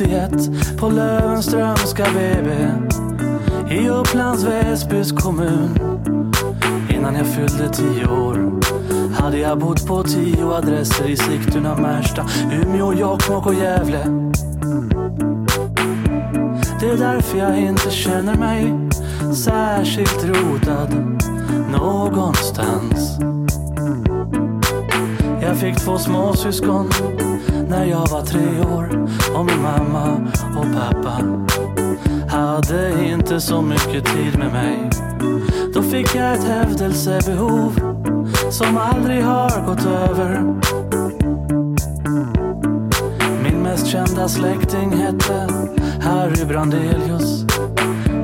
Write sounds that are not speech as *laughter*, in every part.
71 på Löwenströmska BB i Upplands Väsbys kommun. Innan jag fyllde tio år hade jag bott på tio adresser i Sigtuna, Märsta, Umeå, Jokkmokk och Gävle. Det är därför jag inte känner mig särskilt rotad någonstans. Jag fick två småsyskon när jag var tre år och min mamma och pappa hade inte så mycket tid med mig. Då fick jag ett hävdelsebehov som aldrig har gått över. Min mest kända släkting hette Harry Brandelius.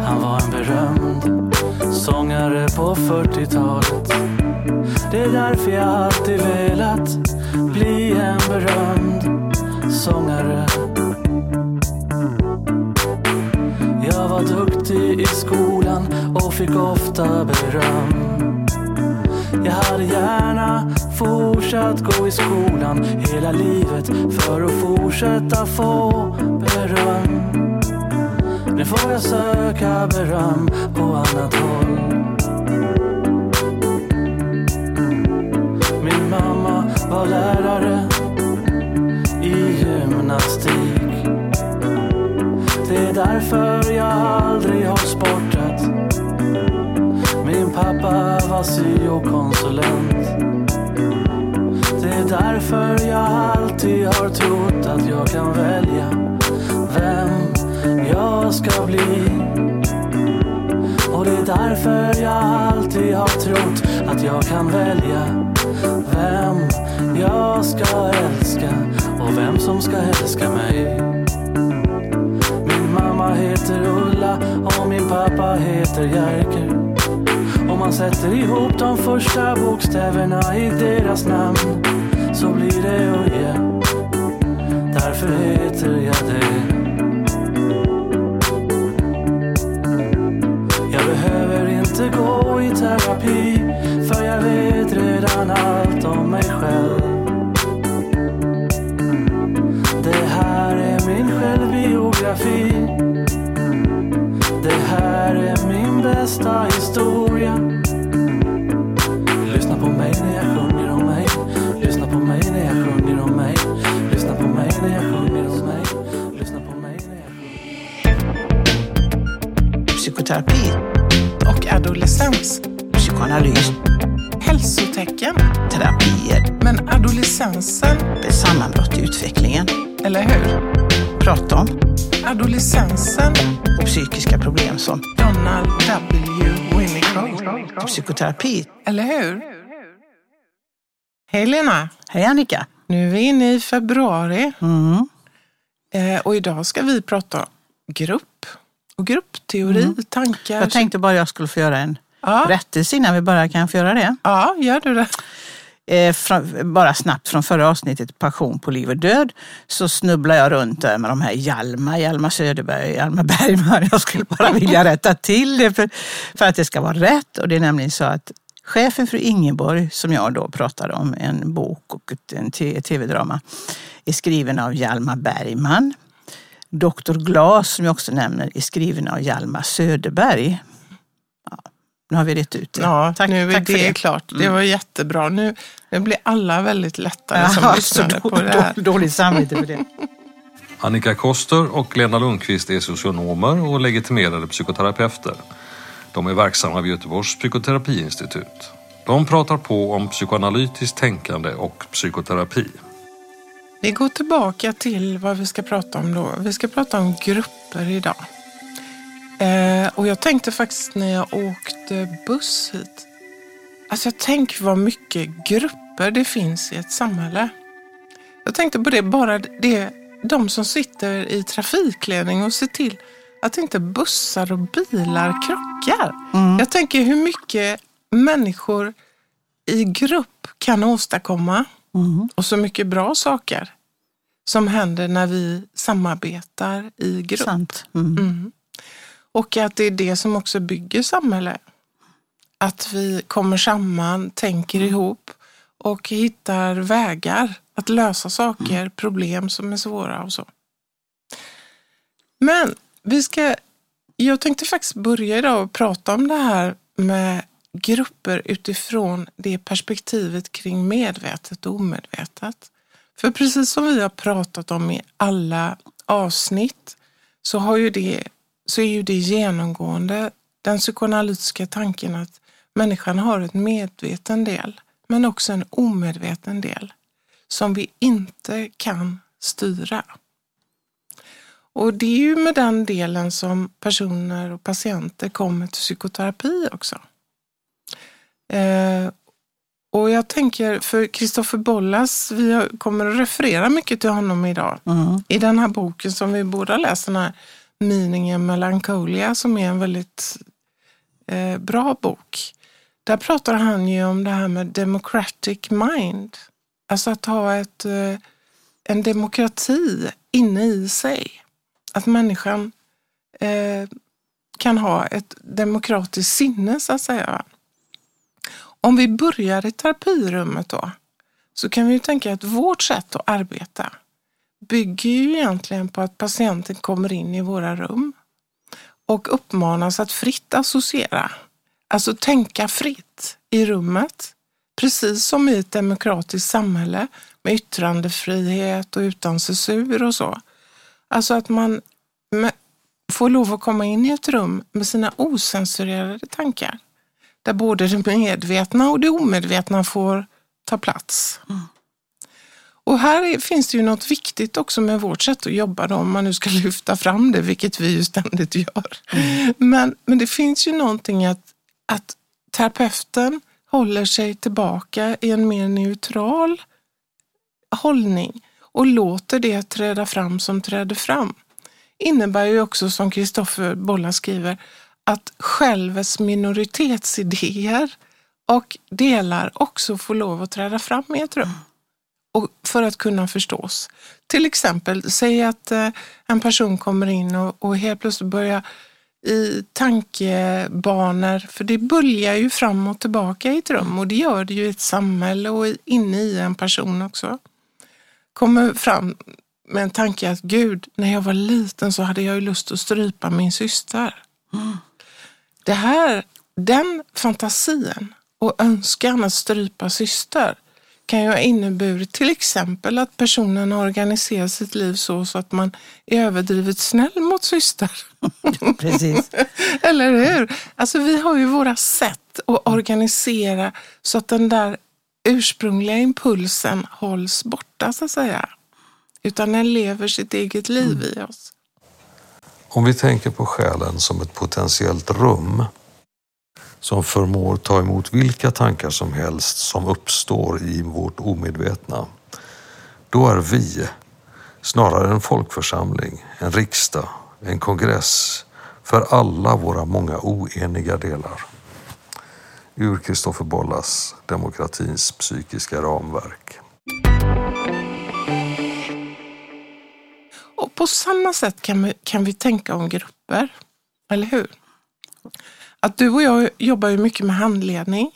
Han var en berömd sångare på 40-talet. Det är därför jag alltid velat bli en berömd sångare. Jag var duktig i skolan och fick ofta beröm. Jag hade gärna fortsatt gå i skolan hela livet för att fortsätta få beröm. Nu får jag söka beröm på annat håll. Min mamma var lärare gymnastik. Det är därför jag aldrig har sportat. Min pappa var syokonsulent. Det är därför jag alltid har trott att jag kan välja vem jag ska bli. Och det är därför jag alltid har trott att jag kan välja vem jag ska älska och vem som ska älska mig. Min mamma heter Ulla och min pappa heter Jerker. Om man sätter ihop de första bokstäverna i deras namn så blir det Uje. Därför heter jag det. Jag behöver inte gå i terapi för jag vet redan allt om mig själv. Bästa historia. Lyssna på mig när jag sjunger om mig. Lyssna på mig när jag sjunger om mig. Lyssna på mig när jag sjunger om mig. Lyssna på mig när jag sjunger Psykoterapi, och adolescens. psykoanalys, Hälsotecken. terapier, Men adolescensen, ett sammanbrott i utvecklingen, eller hur? prata om Adolescensen, och psykiska problem som Donald W. Winnicott. psykoterapi. Eller hur? Hej Lena! Hej Annika! Nu är vi inne i februari Mm. eh, och idag ska vi prata grupp och gruppteori, tankar. Jag tänkte bara jag skulle få göra en ja, rättelse innan vi börjar. Kan jag få göra det? ja, gör du det? Eh, från, bara snabbt från förra avsnittet, Passion på liv och död, så snubblar jag runt där med de här Hjalmar, Hjalmar Söderberg, Hjalmar Bergman. Jag skulle bara vilja rätta till det för, för att det ska vara rätt. Och det är nämligen så att Chefen för Ingeborg, som jag då pratade om, en bok och ett en tv-drama, är skriven av Hjalmar Bergman. Doktor Glas, som jag också nämner, är skriven av Hjalmar Söderberg. Nu har vi rätt ut det. Ja, tack, nu är tack för det, det. Mm. klart. Det var jättebra. Nu, nu blir alla väldigt lättade som Ja, så lyssnade då- på det här. då- Dåligt samvete för det. *laughs* Annika Koster och Lena Lundqvist är socionomer och legitimerade psykoterapeuter. De är verksamma vid Göteborgs psykoterapiinstitut. De pratar på om psykoanalytiskt tänkande och psykoterapi. Vi går tillbaka till vad vi ska prata om då. Vi ska prata om grupper idag. Eh, och jag tänkte faktiskt när jag åkte buss hit. Alltså jag tänker vad mycket grupper det finns i ett samhälle. Jag tänkte på det, bara det, de som sitter i trafikledning och ser till att inte bussar och bilar krockar. Jag tänker hur mycket människor i grupp kan åstadkomma och så mycket bra saker som händer när vi samarbetar i grupp. Sant. Mm. Mm. Och att det är det som också bygger samhälle. Att vi kommer samman, tänker ihop och hittar vägar att lösa saker, problem som är svåra och så. Men vi ska, jag tänkte faktiskt börja idag och prata om det här med grupper utifrån det perspektivet kring medvetet och omedvetet. För precis som vi har pratat om i alla avsnitt så, har ju det, så är ju det genomgående den psykoanalytiska tanken att människan har ett medveten del men också en omedveten del som vi inte kan styra. Och det är ju med den delen som personer och patienter kommer till psykoterapi också. Eh, och jag tänker, för Kristoffer Bollas, vi kommer att referera mycket till honom idag. Mm. I den här boken som vi båda läst, den här Meaning Melancholia, som är en väldigt eh, bra bok. Där pratar han ju om det här med democratic mind. Alltså att ha ett, eh, en demokrati inne i sig. Att människan eh, kan ha ett demokratiskt sinne så att säga. Om vi börjar i terapirummet då, så kan vi ju tänka att vårt sätt att arbeta bygger ju egentligen på att patienten kommer in i våra rum och uppmanas att fritt associera. Alltså tänka fritt i rummet. Precis som i ett demokratiskt samhälle med yttrandefrihet och utan censur och så. Alltså att man får lov att komma in i ett rum med sina osensurerade tankar där både det medvetna och det omedvetna får ta plats. Mm. Och här finns det ju något viktigt också med vårt sätt att jobba då, om man nu ska *laughs* lyfta fram det, vilket vi ju ständigt gör. Mm. Men, men det finns ju någonting att, att terapeuten håller sig tillbaka i en mer neutral hållning och låter det träda fram som träder fram. Innebär ju också, som Kristoffer Bolla skriver, att självets minoritetsidéer och delar också får lov att träda fram i ett rum och för att kunna förstås. Till exempel, säg att eh, en person kommer in och, och helt plötsligt börjar i tankebanor, för det böljar ju fram och tillbaka i ett rum och det gör det ju i ett samhälle och inne i en person också. Kommer fram med en tanke att gud, när jag var liten så hade jag ju lust att strypa min syster. Mm. Det här, den fantasin och önskan att strypa syster kan ju ha inneburit till exempel att personen organiserar sitt liv så, så att man är överdrivet snäll mot syster. *laughs* Precis. *laughs* Eller hur? Alltså vi har ju våra sätt att organisera så att den där ursprungliga impulsen hålls borta så att säga. Utan den lever sitt eget liv mm. i oss. Om vi tänker på själen som ett potentiellt rum som förmår ta emot vilka tankar som helst som uppstår i vårt omedvetna, då är vi snarare en folkförsamling, en riksdag, en kongress för alla våra många oeniga delar. Ur Kristoffer Bollas Demokratins psykiska ramverk. Och på samma sätt kan vi, kan vi tänka om grupper, eller hur? Att du och jag jobbar ju mycket med handledning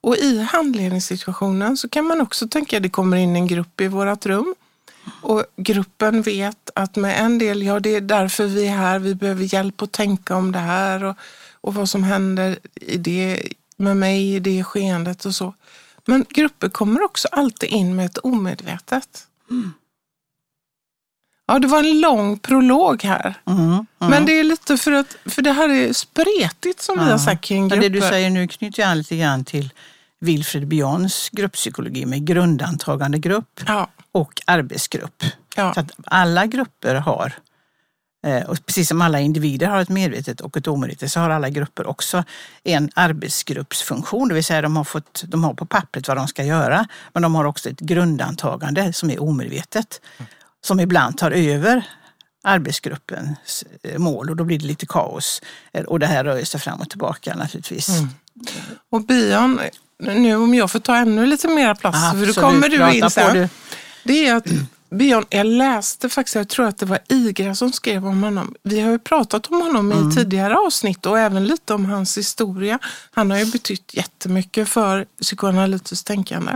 och i handledningssituationen så kan man också tänka att det kommer in en grupp i vårt rum och gruppen vet att med en del, ja det är därför vi är här, vi behöver hjälp att tänka om det här och, och vad som händer i det, med mig i det skeendet och så. Men grupper kommer också alltid in med ett omedvetet. Mm. Ja, det var en lång prolog här. Mm, mm. Men det är lite för att för det här är spretigt som ja. vi har sagt kring grupper. Men det du säger nu knyter an lite grann till Wilfred Bions grupppsykologi med grundantagande grupp ja. och arbetsgrupp. Ja. Så att alla grupper har, eh, och precis som alla individer har ett medvetet och ett omedvetet, så har alla grupper också en arbetsgruppsfunktion. Det vill säga de har, fått, de har på pappret vad de ska göra, men de har också ett grundantagande som är omedvetet som ibland tar över arbetsgruppens eh, mål och då blir det lite kaos. Eh, och det här rör sig fram och tillbaka naturligtvis. Mm. Och Bian, nu om jag får ta ännu lite mer plats, Absolut, för då kommer du in sen. Det är att Bion, jag läste faktiskt, jag tror att det var Igra som skrev om honom. Vi har ju pratat om honom mm. i tidigare avsnitt och även lite om hans historia. Han har ju betytt jättemycket för psykoanalytiskt tänkande.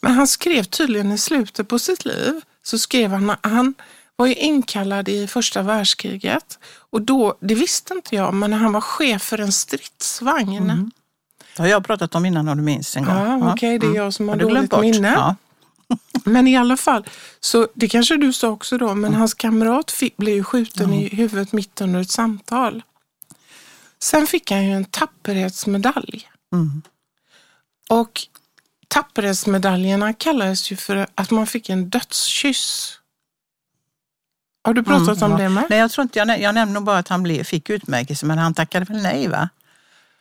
Men han skrev tydligen i slutet på sitt liv så skrev han att han var ju inkallad i första världskriget. Och då, det visste inte jag, men han var chef för en stridsvagn. Mm. Det har jag pratat om innan om du minns en gång. Ja, Okej, det är jag som har, Har dåligt bort? minne. Ja. *laughs* Men i alla fall, så det kanske du sa också då, men hans kamrat fick, blev ju skjuten i huvudet mitt under ett samtal. Sen fick han ju en tapperhetsmedalj. Mm. Och tapperhetsmedaljerna kallades ju för att man fick en dödskyss. Har du pratat Mm, om ja. det med? Nej, jag tror inte, jag, jag nämnde nog bara att han blev, fick utmärkelse, men han tackade väl nej va?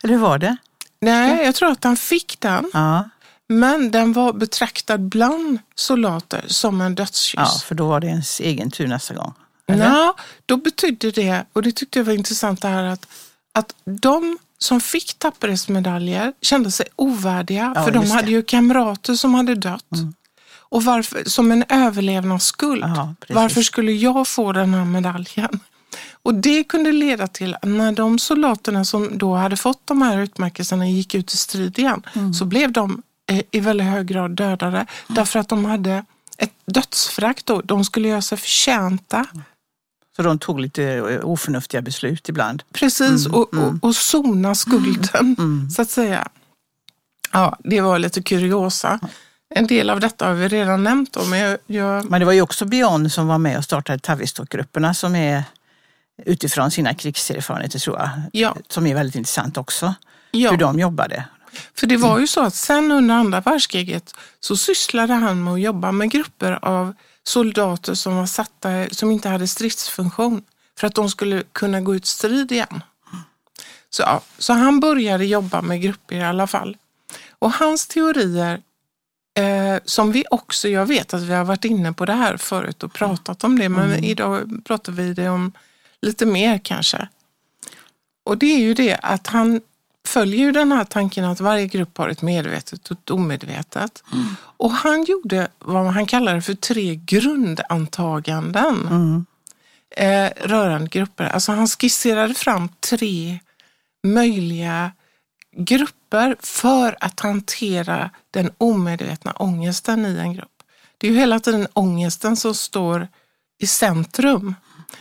Eller hur var det? Nej, jag tror att han fick den. Ja, Men den var betraktad bland soldater som en dödskyss. ja för då var det ens egen tur nästa gång. Eller? Ja, då betydde det, och det tyckte jag var intressant det här att, att de som fick tapperhetsmedaljer kände sig ovärdiga Ja, för de hade det. ju kamrater som hade dött. Och varför, som en överlevnadsskuld. Precis. varför skulle jag få den här medaljen? Och det kunde leda till att när de soldaterna som då hade fått de här utmärkelserna gick ut i strid igen Mm. så blev de eh, i väldigt hög grad dödade därför att de hade ett dödsfrakt då. De skulle göra sig förtjänta Så de tog lite eh, oförnuftiga beslut ibland. Precis, Mm, och, och, och sona skulden så att säga. Ja, det var lite kuriosa. En del av detta har vi redan nämnt om, men jag, jag, Men det var ju också Beyond som var med och startade Tavistock-grupperna som är utifrån sina krigserfarenheter tror jag. Ja. Som är väldigt intressant också. ja, Hur de jobbade. för det var ju så att sen under andra världskriget så sysslade han med att jobba med grupper av soldater som var satta, som inte hade stridsfunktion för att de skulle kunna gå ut strid igen. Så, ja, så han började jobba med grupper i alla fall. Och hans teorier, eh, som vi också, jag vet att vi har varit inne på det här förut och pratat om det, men idag pratar vi det om lite mer kanske. Och det är ju det att han följer ju den här tanken att varje grupp har ett medvetet och ett omedvetet. Och han gjorde vad han kallade för tre grundantaganden Mm. eh, rörande grupper. Alltså han skisserade fram tre möjliga grupper för att hantera den omedvetna ångesten i en grupp. Det är ju hela tiden ångesten som står i centrum,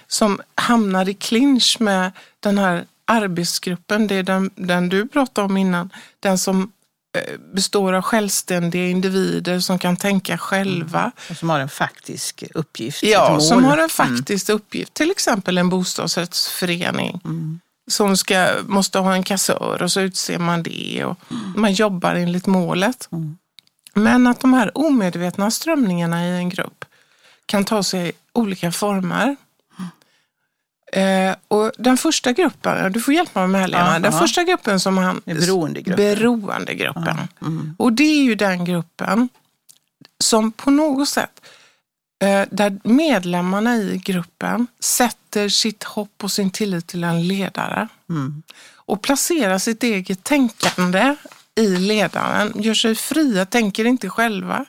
som hamnar i clinch med den här arbetsgruppen, det är den, den du pratade om innan, den som eh, består av självständiga individer som kan tänka själva. Och som har en faktisk uppgift. Ja, som har en Mm. faktisk uppgift. Till exempel en bostadsrättsförening Mm. som ska, måste ha en kassör och så utser man det och man jobbar enligt målet. Mm. Men att de här omedvetna strömningarna i en grupp kan ta sig olika former. Eh, och den första gruppen, du får hjälpa mig med här Lena, Ja, den ja. första gruppen som han... Beroendegruppen. Beroendegruppen. Mm. Och det är ju den gruppen som på något sätt, eh, där medlemmarna i gruppen sätter sitt hopp och sin tillit till en ledare Mm. och placerar sitt eget tänkande i ledaren, gör sig fria, tänker inte själva,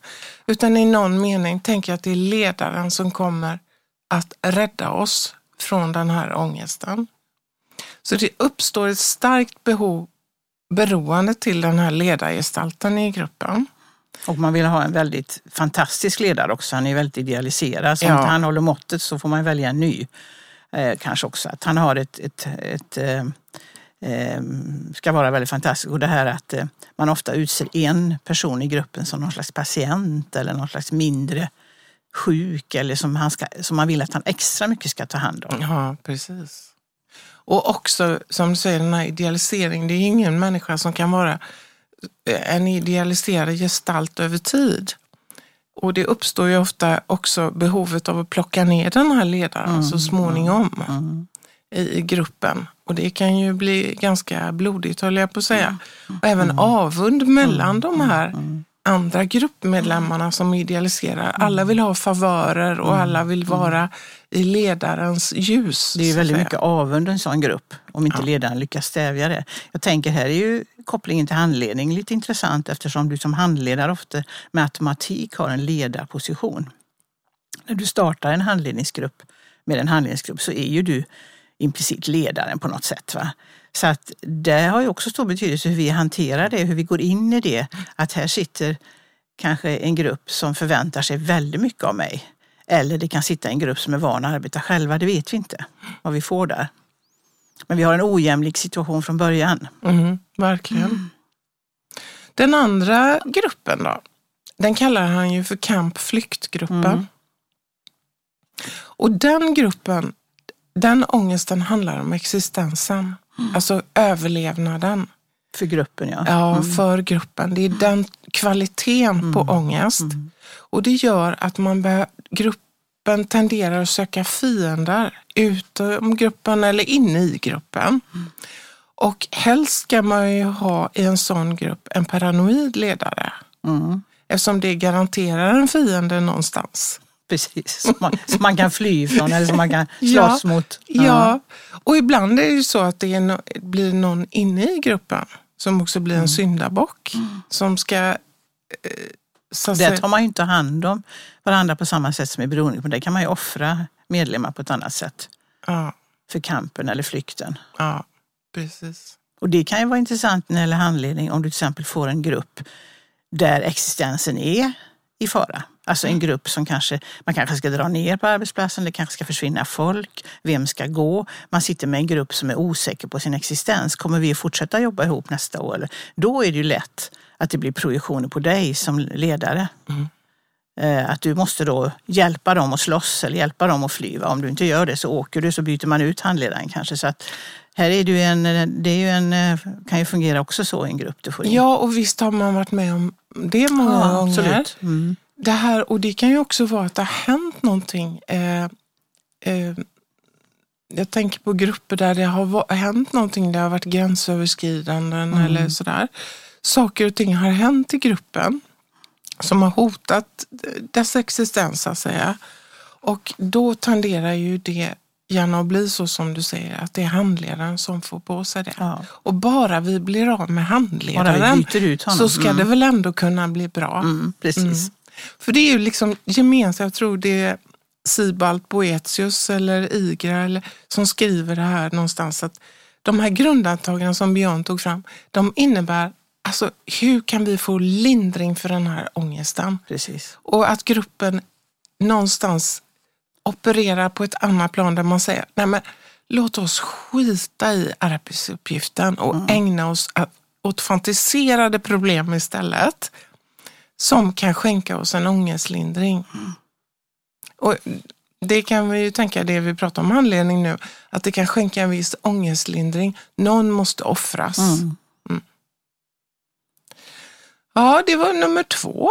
utan i någon mening tänker att det är ledaren som kommer att rädda oss från den här ångesten. Så det uppstår ett starkt behov, beroende till den här ledargestalten i gruppen. Och man vill ha en väldigt fantastisk ledare också. Han är väldigt idealiserad. Så om Ja. inte han håller måttet så får man välja en ny. Eh, kanske också att han har ett, ett, ett eh, eh, ska vara väldigt fantastiskt. Och det här att eh, man ofta utser en person i gruppen som någon slags patient eller någon slags mindre sjuk eller som, han ska, som man vill att han extra mycket ska ta hand om. Ja, precis. Och också, som du säger, den här idealiseringen. Det är ingen människa som kan vara eh, en idealiserad gestalt över tid. Och det uppstår ju ofta också behovet av att plocka ner den här ledaren så småningom Mm. i, gruppen. Och det kan ju bli ganska blodigt, höll jag på att säga. Och även avund mellan de här andra gruppmedlemmarna som idealiserar. Alla vill ha favörer och alla vill vara i ledarens ljus. Det är väldigt mycket avund en sån grupp om inte Ja. ledaren lyckas stävja det. Jag tänker här är ju kopplingen till handledning lite intressant eftersom du som handledare ofta med automatik har en ledarposition. När du startar en handledningsgrupp med en handledningsgrupp så är ju du implicit ledaren på något sätt. Va? Så att det har ju också stor betydelse hur vi hanterar det, hur vi går in i det. Att här sitter kanske en grupp som förväntar sig väldigt mycket av mig. Eller det kan sitta en grupp som är van att arbeta själva, det vet vi inte vad vi får där. Men vi har en ojämlik situation från början. Mm, verkligen. Den andra gruppen då? Den kallar han ju för kamp flyktgruppen. Mm. Och den gruppen, den ångesten handlar om existensen. Alltså överlevnaden. För gruppen ja. Ja, för gruppen. Det är den kvaliteten på ångest. Och det gör att man bör, gruppen tenderar att söka fiender utom gruppen eller inne i gruppen. Och helst ska man ju ha i en sån grupp en paranoid ledare. Mm. Eftersom det garanterar en fiende någonstans. Precis, som man, som man kan fly ifrån eller som man kan *laughs* Ja, slåss mot. Ja, och ibland är det ju så att det no, blir någon inne i gruppen som också blir en syndabock. Som ska... Eh, så säga, tar man ju inte hand om varandra på samma sätt som i beroende. Men där kan man ju offra medlemmar på ett annat sätt ja, för kampen eller flykten. ja, precis. Och det kan ju vara intressant när det gäller handledning om du till exempel får en grupp där existensen är i fara. Alltså en grupp som kanske, man kanske ska dra ner på arbetsplatsen, det kanske ska försvinna folk, vem ska gå? Man sitter med en grupp som är osäker på sin existens. Kommer vi att fortsätta jobba ihop nästa år? Eller? Då är det ju lätt att det blir projektioner på dig som ledare. Eh, Att du måste då hjälpa dem att slåss eller hjälpa dem att fly. Om du inte gör det så åker du så byter man ut handledaren kanske. Så att här är det en, det är ju en, eh, kan ju fungera också så i en grupp du får in. Ja, och visst har man varit med om det många Ja, gånger. absolut. Mm. Det här, och det kan ju också vara att det har hänt någonting. Eh, eh, jag tänker på grupper där det har hänt någonting, det har varit gränsöverskridanden eller sådär. Saker och ting har hänt i gruppen som har hotat dess existens så att säga. Och då tenderar ju det gärna att bli så som du säger, att det är handledaren som får på sig det. Ja. Och bara vi blir av med handledaren så ska Mm. det väl ändå kunna bli bra. Mm, precis. Mm. För det är ju liksom gemensamt, jag tror det är Sibalt Boetius eller Igra eller, som skriver det här någonstans att de här grundantagen som Björn tog fram, de innebär alltså hur kan vi få lindring för den här ångesten? precis. Och att gruppen någonstans opererar på ett annat plan där man säger, nej men låt oss skita i arbetsuppgiften och ägna oss att- åt fantiserade problem istället. Som kan skänka oss en ångestlindring. Och det kan vi ju tänka, det vi pratar om handledning nu, att det kan skänka en viss ångestlindring. Någon måste offras. Mm. Ja, det var nummer två.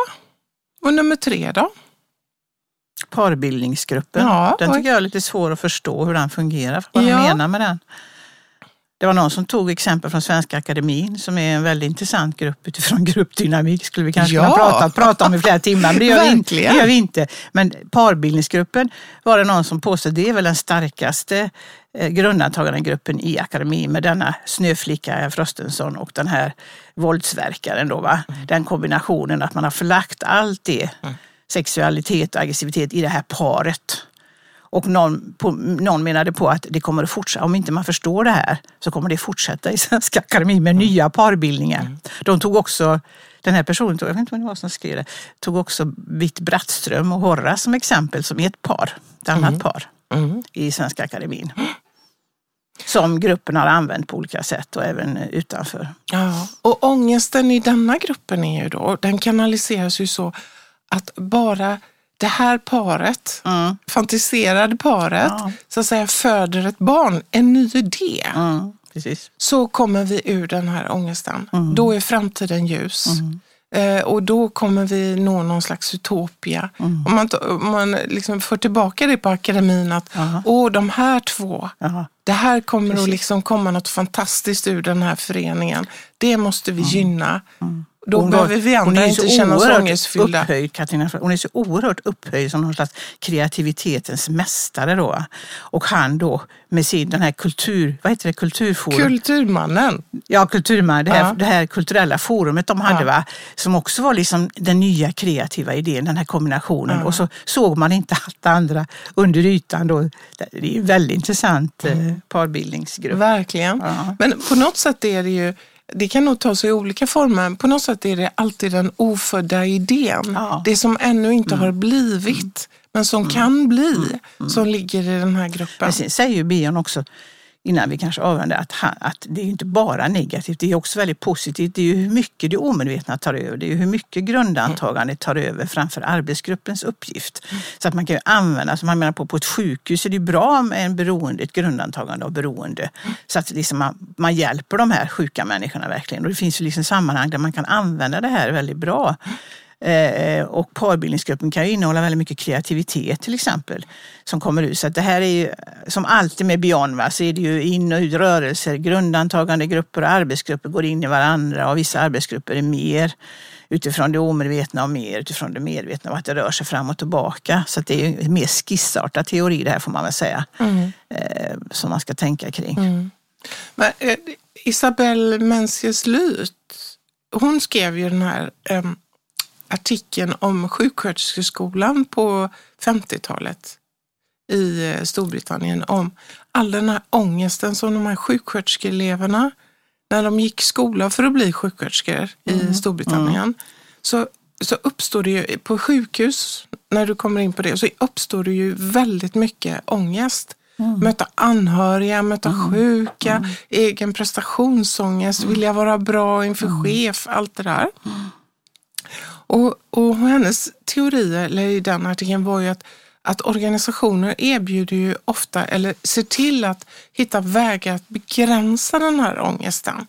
Och nummer tre då? Parbildningsgruppen, Ja, den tycker jag är lite svår att förstå hur den fungerar. Vad de Ja. menar med den. Det var någon som tog exempel från Svenska Akademin som är en väldigt intressant grupp utifrån *laughs* gruppdynamik. skulle vi kanske Ja. kunna prata, prata om i flera timmar, men det gör, vi det gör vi inte. Men parbildningsgruppen var det någon som påstod, det är väl den starkaste eh, grundantagandegruppen i akademin med denna snöflicka Frostenson och den här våldsverkaren. Då, va? Den kombinationen att man har förlagt allt det, sexualitet och aggressivitet i det här paret. Och någon, på, någon menade på att det kommer att fortsätta, om inte man förstår det här, så kommer det fortsätta i *laughs* Svenska Akademin med nya parbildningar. De tog också, den här personen, jag vet inte vad det var som skrev det, tog också Vitt Brattström och Horra som exempel, som är ett par, ett annat par Mm. i Svenska Akademin. Som gruppen har använt på olika sätt och även utanför. Ja, och ångesten i denna gruppen är ju då, den kanaliseras ju så att bara det här paret, Mm. fantiserade paret, Ja. så att säga föder ett barn, en ny idé, Mm, precis. så kommer vi ur den här ångesten. Mm. Då är framtiden ljus. Eh, och då kommer vi nå någon slags utopia. Mm. Om man, om man liksom får tillbaka det på akademin att åh, de här två, Jaha. det här kommer Precis. att liksom komma något fantastiskt ur den här föreningen. Det måste vi gynna. Då Hon behöver vi andra inte känna oss ångestfyllda. Upphöjd, Katarina, hon är så oerhört upphöjd som någon slags kreativitetens mästare. Då. Och han då med sin den här kultur, vad heter det, kulturforum. Kulturmannen. Ja, kulturman, det här, Ja. det här kulturella forumet de hade, Ja. va? som också var liksom den nya kreativa idén, den här kombinationen. Ja. Och så såg man inte allt det andra under ytan. Då. Det är en väldigt intressant eh, parbildningsgrupp. Verkligen. Men på något sätt är det ju, det kan nog ta sig i olika former, på något sätt är det alltid den ofödda idén. Ja. Det som ännu inte har blivit, men som kan bli, som ligger i den här gruppen. Men sen säger ju Bion också, innan vi kanske avvänder, att, han, att det är ju inte bara negativt, det är också väldigt positivt. Det är ju hur mycket det omedvetna tar över, det är ju hur mycket grundantagandet tar över framför arbetsgruppens uppgift. Så att man kan ju använda, som man menar på, på ett sjukhus är det ju bra med en beroende, ett grundantagande av beroende. Så att liksom man, man hjälper de här sjuka människorna verkligen. Och det finns ju liksom sammanhang där man kan använda det här väldigt bra. Eh, och parbildningsgruppen kan ju innehålla väldigt mycket kreativitet till exempel som kommer ut. Så att det här är ju som alltid med Beyond va, så är det ju in och ut rörelser, grundantagande grupper och arbetsgrupper går in i varandra och vissa arbetsgrupper är mer utifrån det omedvetna och mer utifrån det medvetna och att det rör sig fram och tillbaka. Så att det är ju mer skissartad teori det här får man väl säga. Mm. Eh, som man ska tänka kring. Mm. Men, eh, Isabelle Mencius Lyth, hon skrev ju den här eh, artikeln om sjuksköterskeskolan på 50-talet i eh, Storbritannien om all den här ångesten som de här sjuksköterskeeleverna när de gick skola för att bli sjuksköterskor i Storbritannien så, så uppstår det ju på sjukhus, när du kommer in på det, så uppstår det ju väldigt mycket ångest. Möta anhöriga, möta sjuka, egen prestationsångest, vilja vara bra inför chef, allt det där. Och, och hennes teorier eller i den artikeln var ju att, att organisationer erbjuder ju ofta, eller ser till att hitta vägar att begränsa den här ångesten.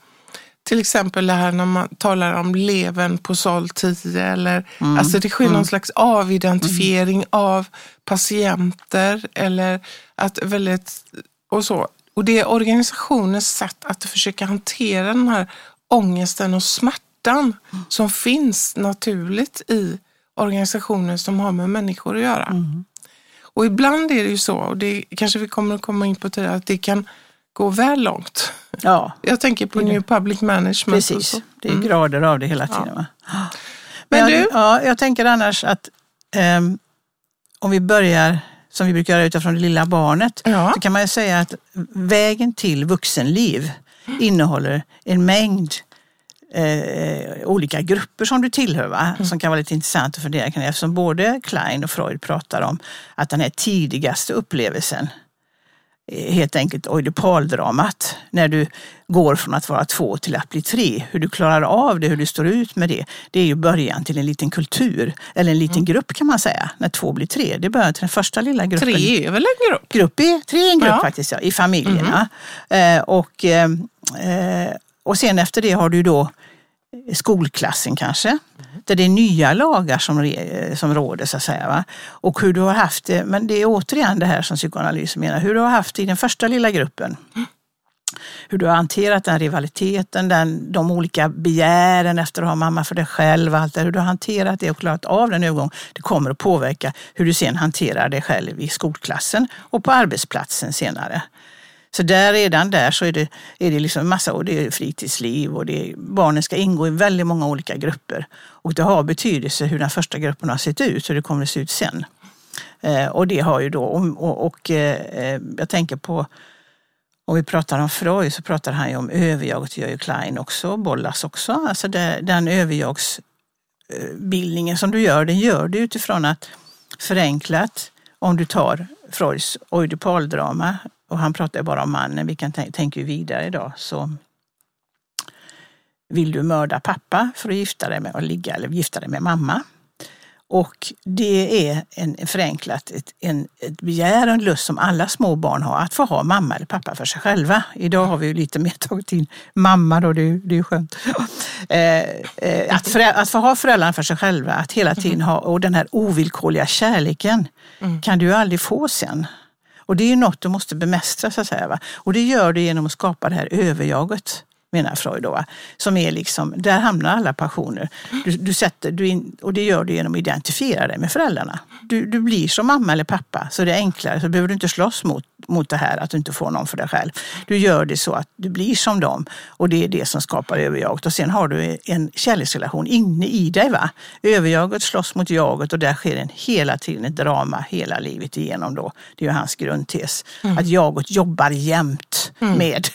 Till exempel det här när man talar om leven på sal 10 eller alltså det sker någon slags avidentifiering av patienter eller att väldigt och så. Och det är organisationens sätt att försöka hantera den här ångesten och smärtan som finns naturligt i organisationer som har med människor att göra. Och ibland är det ju så, och det kanske vi kommer att komma in på tidigare, att det kan gå väl långt. Ja, *laughs* Jag tänker på New Public Management. precis. så. Det är grader av det hela tiden. Va? *gasps* Men jag, du? Ja, jag tänker annars att ehm, om vi börjar som vi brukar göra utifrån det lilla barnet, Ja. så kan man ju säga att vägen till vuxenliv innehåller en mängd eh, olika grupper som du tillhör, va? som kan vara lite intressant att fundera kring eftersom både Klein och Freud pratar om att den här tidigaste upplevelsen eh, helt enkelt oidipaldramat, när du går från att vara två till att bli tre. Hur du klarar av det, hur du står ut med det, det är ju början till en liten kultur, eller en liten grupp kan man säga, när två blir tre. Det är början till den första lilla gruppen. Tre är väl en grupp? Grupp är, tre är en grupp Ja. faktiskt, ja, i familjerna. Eh, och, eh, eh, och sen efter det har du då eh, skolklassen kanske, där det är nya lagar som, eh, som råder så att säga. Va? Och hur du har haft det, men det är återigen det här som psykoanalysen menar, hur du har haft det i den första lilla gruppen. Hur du har hanterat den rivaliteten, den, de olika begären efter att ha mamma för dig själv, allt det, hur du har hanterat det och klarat av den övergången. Det kommer att påverka hur du sen hanterar dig själv i skolklassen och på arbetsplatsen senare. Så där, redan där så är det, är det liksom massa, och det är fritidsliv och det är, barnen ska ingå i väldigt många olika grupper. Och det har betydelse hur den första gruppen har sett ut, hur det kommer att se ut sen. Eh, och det har ju då, och, och, och eh, jag tänker på, om vi pratar om Freud så pratar han ju om överjaget, det gör ju Klein också, Bollas också. Alltså det, den överjagsbildningen eh, som du gör, den gör du utifrån att förenklat, om du tar Freuds oidipaldrama, och han pratar bara om mannen, vi kan tän- tänka vidare idag, så vill du mörda pappa för att gifta dig med och ligga eller gifta dig med mamma. Och det är en förenklat ett, en, ett begär och en lust som alla små barn har att få ha mamma eller pappa för sig själva. Idag har vi ju lite mer *laughs* tagit in mamma då, det, är- det är skönt. *laughs* Eh, eh, att, förä, att få ha föräldrarna för sig själva, att hela tiden ha, och den här ovillkorliga kärleken kan du ju aldrig få sen. Och det är ju något du måste bemästra så att säga. Va? Och det gör du genom att skapa det här överjaget menar Freud då, va? som är liksom, där hamnar alla passioner. Du, du sätter, du in, och det gör du genom att identifiera dig med föräldrarna. Du, du blir som mamma eller pappa, så det är enklare. Så behöver du inte slåss mot, mot det här att du inte får någon för dig själv. Du gör det så att du blir som dem och det är det som skapar överjaget. Och sen har du en kärleksrelation inne i dig. Va? Överjaget slåss mot jaget och där sker en hela tiden ett drama hela livet igenom. Då. Det är ju hans grundtes. Att jaget jobbar jämt med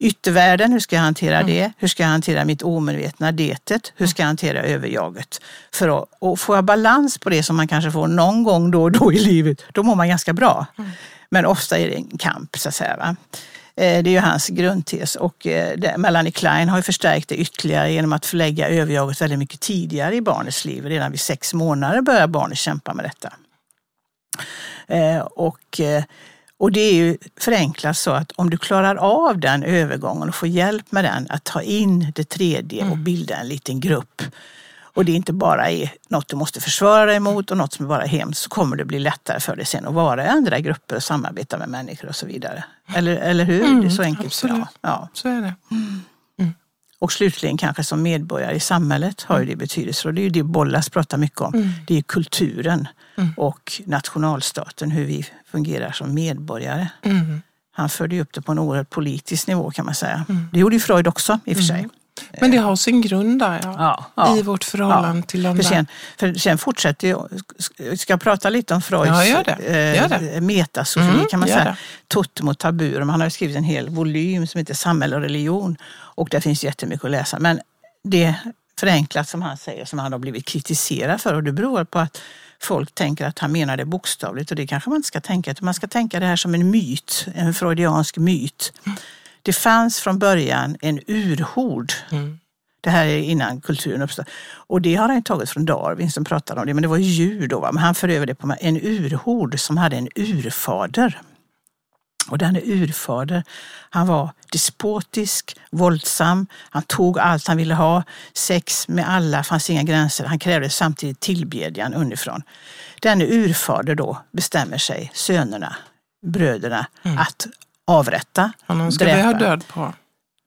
yttervärlden, hur ska jag hantera det? Hur ska jag hantera mitt omedvetna detet? Hur ska jag hantera överjaget? För att, och får jag balans på det som man kanske får någon gång då och då i livet, då mår man ganska bra. Men ofta är det en kamp så att säga. Va? Eh, det är ju hans grundtes och eh, Melanie Klein har ju förstärkt det ytterligare genom att förlägga överjaget väldigt mycket tidigare i barnets liv. Redan vid sex månader börjar barnet kämpa med detta. Eh, och, och det är ju förenklat så att om du klarar av den övergången och får hjälp med den, att ta in det tredje och mm. bilda en liten grupp och det inte bara är något du måste försvara dig mot och något som är bara hemskt så kommer det bli lättare för dig sen att vara i andra grupper och samarbeta med människor och så vidare. Eller, eller hur? Mm, det är så enkelt. Absolut. Ja. Så är det. Mm. Mm. Och slutligen kanske som medborgare i samhället har ju det betydelse och det är ju det Bollas pratar mycket om. Mm. Det är kulturen mm. och nationalstaten, hur vi fungerar som medborgare. Mm. Han förde upp det på en oerhört politisk nivå kan man säga. Det gjorde ju Freud också i och för sig. Men det har sin grund där, ja. ja, i vårt förhållande ja. till de för sen, för sen fortsätter jag, ska jag prata lite om Freuds ja, gör det. Gör det. Eh, metasofi mm, kan man säga. Totem och tabu. Han har skrivit en hel volym som heter Samhälle och religion. Och där finns jättemycket att läsa. Men det förenklat som han säger, som han har blivit kritiserad för. Och det beror på att folk tänker att han menar det bokstavligt och det kanske man inte ska tänka. Man ska tänka det här som en myt, en freudiansk myt. Det fanns från början en urhord. Mm. Det här är innan kulturen uppstod. Och det har han tagit från Darwin som pratade om det, men det var djur då. Va? Men han för över det på en urhord som hade en urfader. Och denne urfader, han var despotisk, våldsam, han tog allt han ville ha, sex med alla, fanns inga gränser. Han krävde samtidigt tillbedjan underifrån. Denne urfader då bestämmer sig, sönerna, bröderna, mm. att avrätta, Honom ska dräpa. vi ha död på.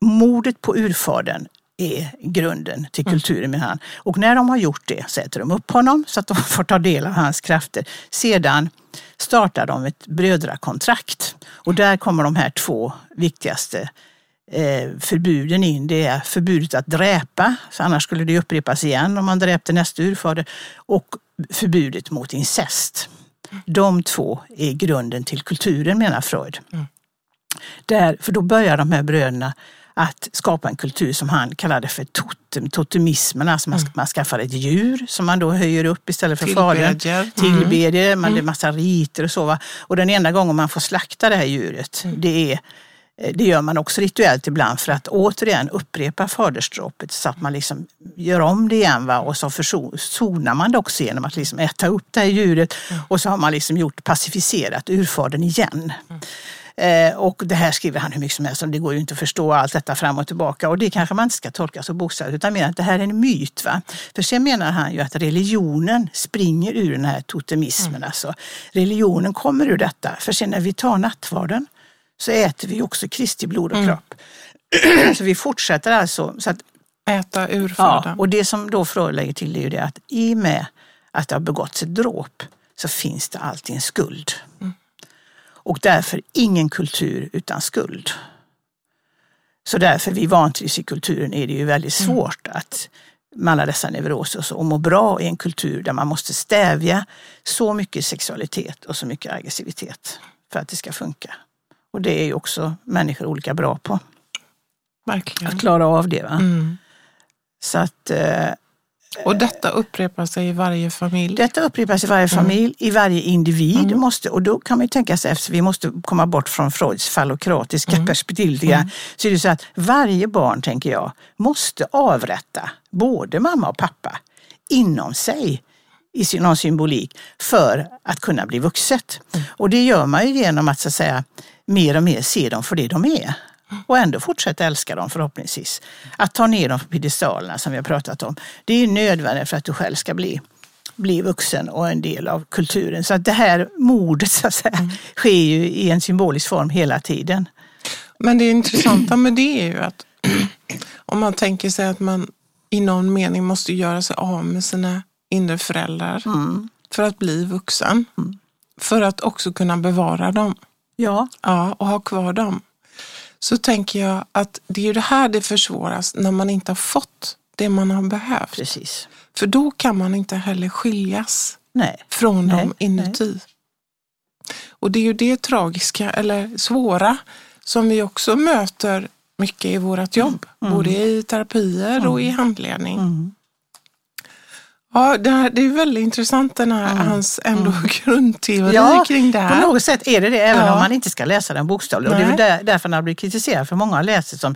Mordet på urfadern är grunden till mm. kulturen med han. Och när de har gjort det sätter de upp honom så att de *laughs* får ta del av hans krafter. Sedan startar de ett brödrakontrakt och där kommer de här två viktigaste eh, förbuden in. Det är förbudet att dräpa, så annars skulle det upprepas igen om man dräpte nästa urfader, och förbudet mot incest. De två är grunden till kulturen menar Freud. Mm. Där, för då börjar de här bröderna att skapa en kultur som han kallade för totem, totemismen. Alltså man, mm. man skaffar ett djur som man då höjer upp istället för fadern. Tillbedjer. Mm. Man, det är massa riter och så. Va? Och den enda gången man får slakta det här djuret, mm. det är eh, det gör man också rituellt ibland för att återigen upprepa fadersdråpet så att man liksom gör om det igen. Va? Och så försonar man det också genom att liksom äta upp det här djuret mm. och så har man liksom gjort pacificerat urfadern igen. Eh, och det här skriver han hur mycket som helst om. Det går ju inte att förstå allt detta fram och tillbaka. Och det kanske man inte ska tolka så bokstavligt utan mer att det här är en myt. Va? För sen menar han ju att religionen springer ur den här totemismen. Mm. Alltså. Religionen kommer ur detta. För sen när vi tar nattvarden så äter vi också Kristi blod och mm. kropp. *clears throat* så vi fortsätter alltså. Så att, Äta ur födan. Ja, och det som då Freud lägger till är ju det att i och med att det har begåtts ett dråp så finns det alltid en skuld. Och därför ingen kultur utan skuld. Så därför vid vantrivs i kulturen är det ju väldigt mm. svårt att med alla dessa neuroser och, så, och må bra i en kultur där man måste stävja så mycket sexualitet och så mycket aggressivitet för att det ska funka. Och det är ju också människor olika bra på. Verkligen. Att klara av det. Va? Mm. Så att eh, och detta upprepar sig i varje familj? Detta upprepar sig i varje mm. familj, mm. i varje individ. Mm. Måste, och då kan man ju tänka sig, eftersom vi måste komma bort från Freuds fallokratiska mm. perspektiv, mm. så är det så att varje barn, tänker jag, måste avrätta både mamma och pappa inom sig i någon symbolik för att kunna bli vuxet. Mm. Och det gör man ju genom att så att säga mer och mer se dem för det de är och ändå fortsätta älska dem förhoppningsvis. Att ta ner dem på piedestalerna som vi har pratat om, det är nödvändigt för att du själv ska bli, bli vuxen och en del av kulturen. Så att det här mordet så att säga, mm. sker ju i en symbolisk form hela tiden. Men det intressanta med det är ju att *clears throat* om man tänker sig att man i någon mening måste göra sig av med sina inre föräldrar mm. för att bli vuxen. Mm. För att också kunna bevara dem. Ja. ja. Och ha kvar dem så tänker jag att det är det här det försvåras när man inte har fått det man har behövt. Precis. För då kan man inte heller skiljas nej. från nej. dem inuti. Nej. Och det är ju det tragiska eller svåra som vi också möter mycket i vårt jobb. Både i terapier och i handledning. Mm. Ja, det, här, det är väldigt intressant den här, hans ändå grundteori Ja, kring det på här. något sätt är det det, även Ja. om man inte ska läsa den bokstavligt. Och det är där, därför han har blivit kritiserad, för många har läst det som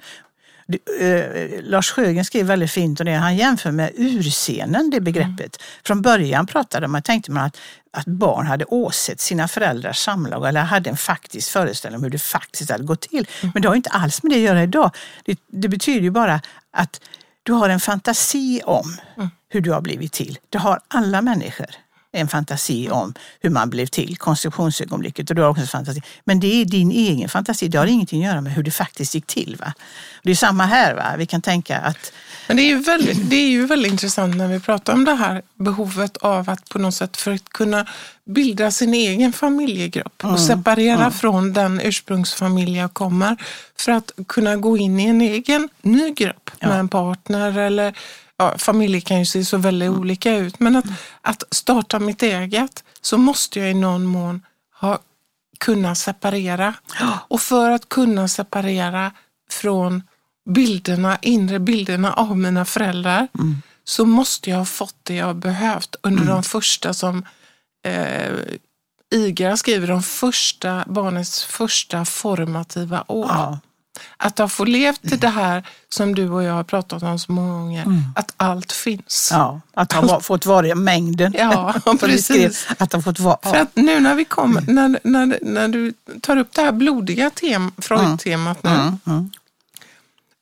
eh, Lars Sjögren skriver väldigt fint och det. Han jämför med urscenen, det begreppet. Från början pratade man, tänkte man att, att barn hade åsett sina föräldrars samlag eller hade en faktisk föreställning om hur det faktiskt hade gått till. Men det har inte alls med det att göra idag. Det, det betyder ju bara att du har en fantasi om hur du har blivit till. Det har alla människor en fantasi om hur man blev till, konstruktionsögonblicket. Och du har också en fantasi. Men det är din egen fantasi, det har ingenting att göra med hur det faktiskt gick till. Va? Det är samma här, va? vi kan tänka att Men det är, ju väldigt, det är ju väldigt intressant när vi pratar om det här behovet av att på något sätt för att kunna bilda sin egen familjegrupp och separera från den ursprungsfamilj jag kommer för att kunna gå in i en egen ny grupp med en partner eller ja, familjer kan ju se så väldigt olika ut. Men att, att starta mitt eget så måste jag i någon mån ha kunna separera. *gasps* Och för att kunna separera från bilderna, inre bilderna av mina föräldrar så måste jag ha fått det jag behövt under de första som eh, Igra skriver, de första, barnets första formativa år. ja, Att ha fått levt till det här som du och jag har pratat om så många gånger, att allt finns. ja, att ha fått vara i mängden. Ja, *laughs* skrev, precis. Att ha fått vara. För att nu när vi kommer, när, när, när du tar upp det här blodiga tem, Freud-temat nu, Mm, mm.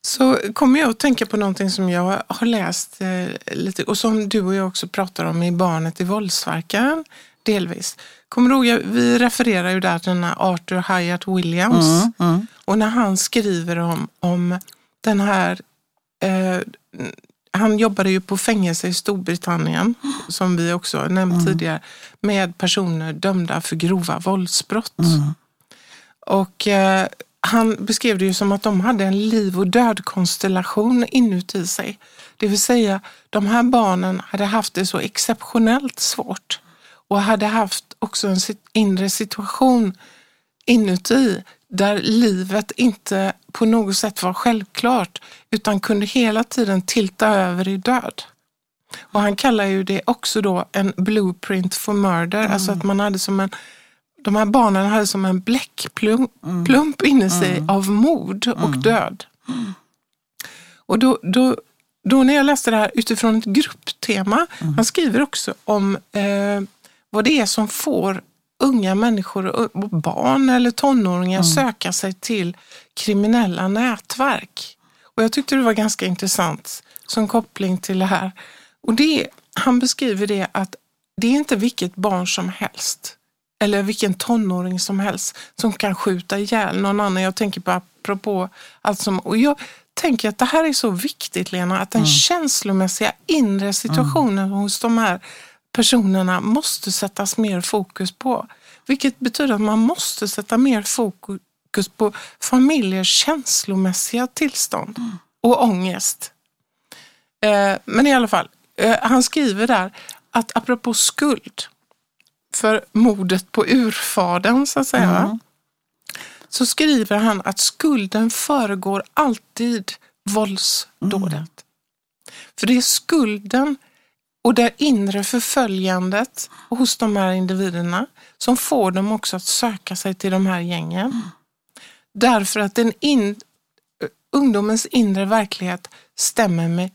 så kommer jag att tänka på någonting som jag har läst eh, lite och som du och jag också pratar om i Barnet i våldsverkaren, delvis. Kommer du ihåg, vi refererar ju där till den här Arthur Hyatt Williams Mm, mm. och när han skriver om, om den här eh, han jobbade ju på fängelse i Storbritannien, som vi också nämnt tidigare, med personer dömda för grova våldsbrott. Och eh, han beskrev det ju som att de hade en liv och död-konstellation inuti sig. Det vill säga, de här barnen hade haft det så exceptionellt svårt och hade haft också en inre situation inuti där livet inte på något sätt var självklart utan kunde hela tiden tilta över i död. Och han kallar ju det också då en blueprint for murder, alltså att man hade som en de här barnen hade som en bläckplump plump inne i sig av mord och död. Och då, då, då när jag läste det här utifrån ett grupptema, han skriver också om eh, vad det är som får unga människor och barn eller tonåringar söka sig till kriminella nätverk. Och jag tyckte det var ganska intressant som koppling till det här. Och det, han beskriver det att det är inte vilket barn som helst eller vilken tonåring som helst som kan skjuta ihjäl någon annan. Jag tänker på apropå allt som... Och jag tänker att det här är så viktigt Lena, att den känslomässiga inre situationen hos de här personerna måste sättas mer fokus på. Vilket betyder att man måste sätta mer fokus på familjers känslomässiga tillstånd och ångest. Eh, Men i alla fall, eh, han skriver där att apropå skuld för mordet på urfadern så att säga. va? Så skriver han att skulden föregår alltid våldsdådet. För det är skulden och det inre förföljandet hos de här individerna som får dem också att söka sig till de här gängen. Därför att den in, ungdomens inre verklighet stämmer med,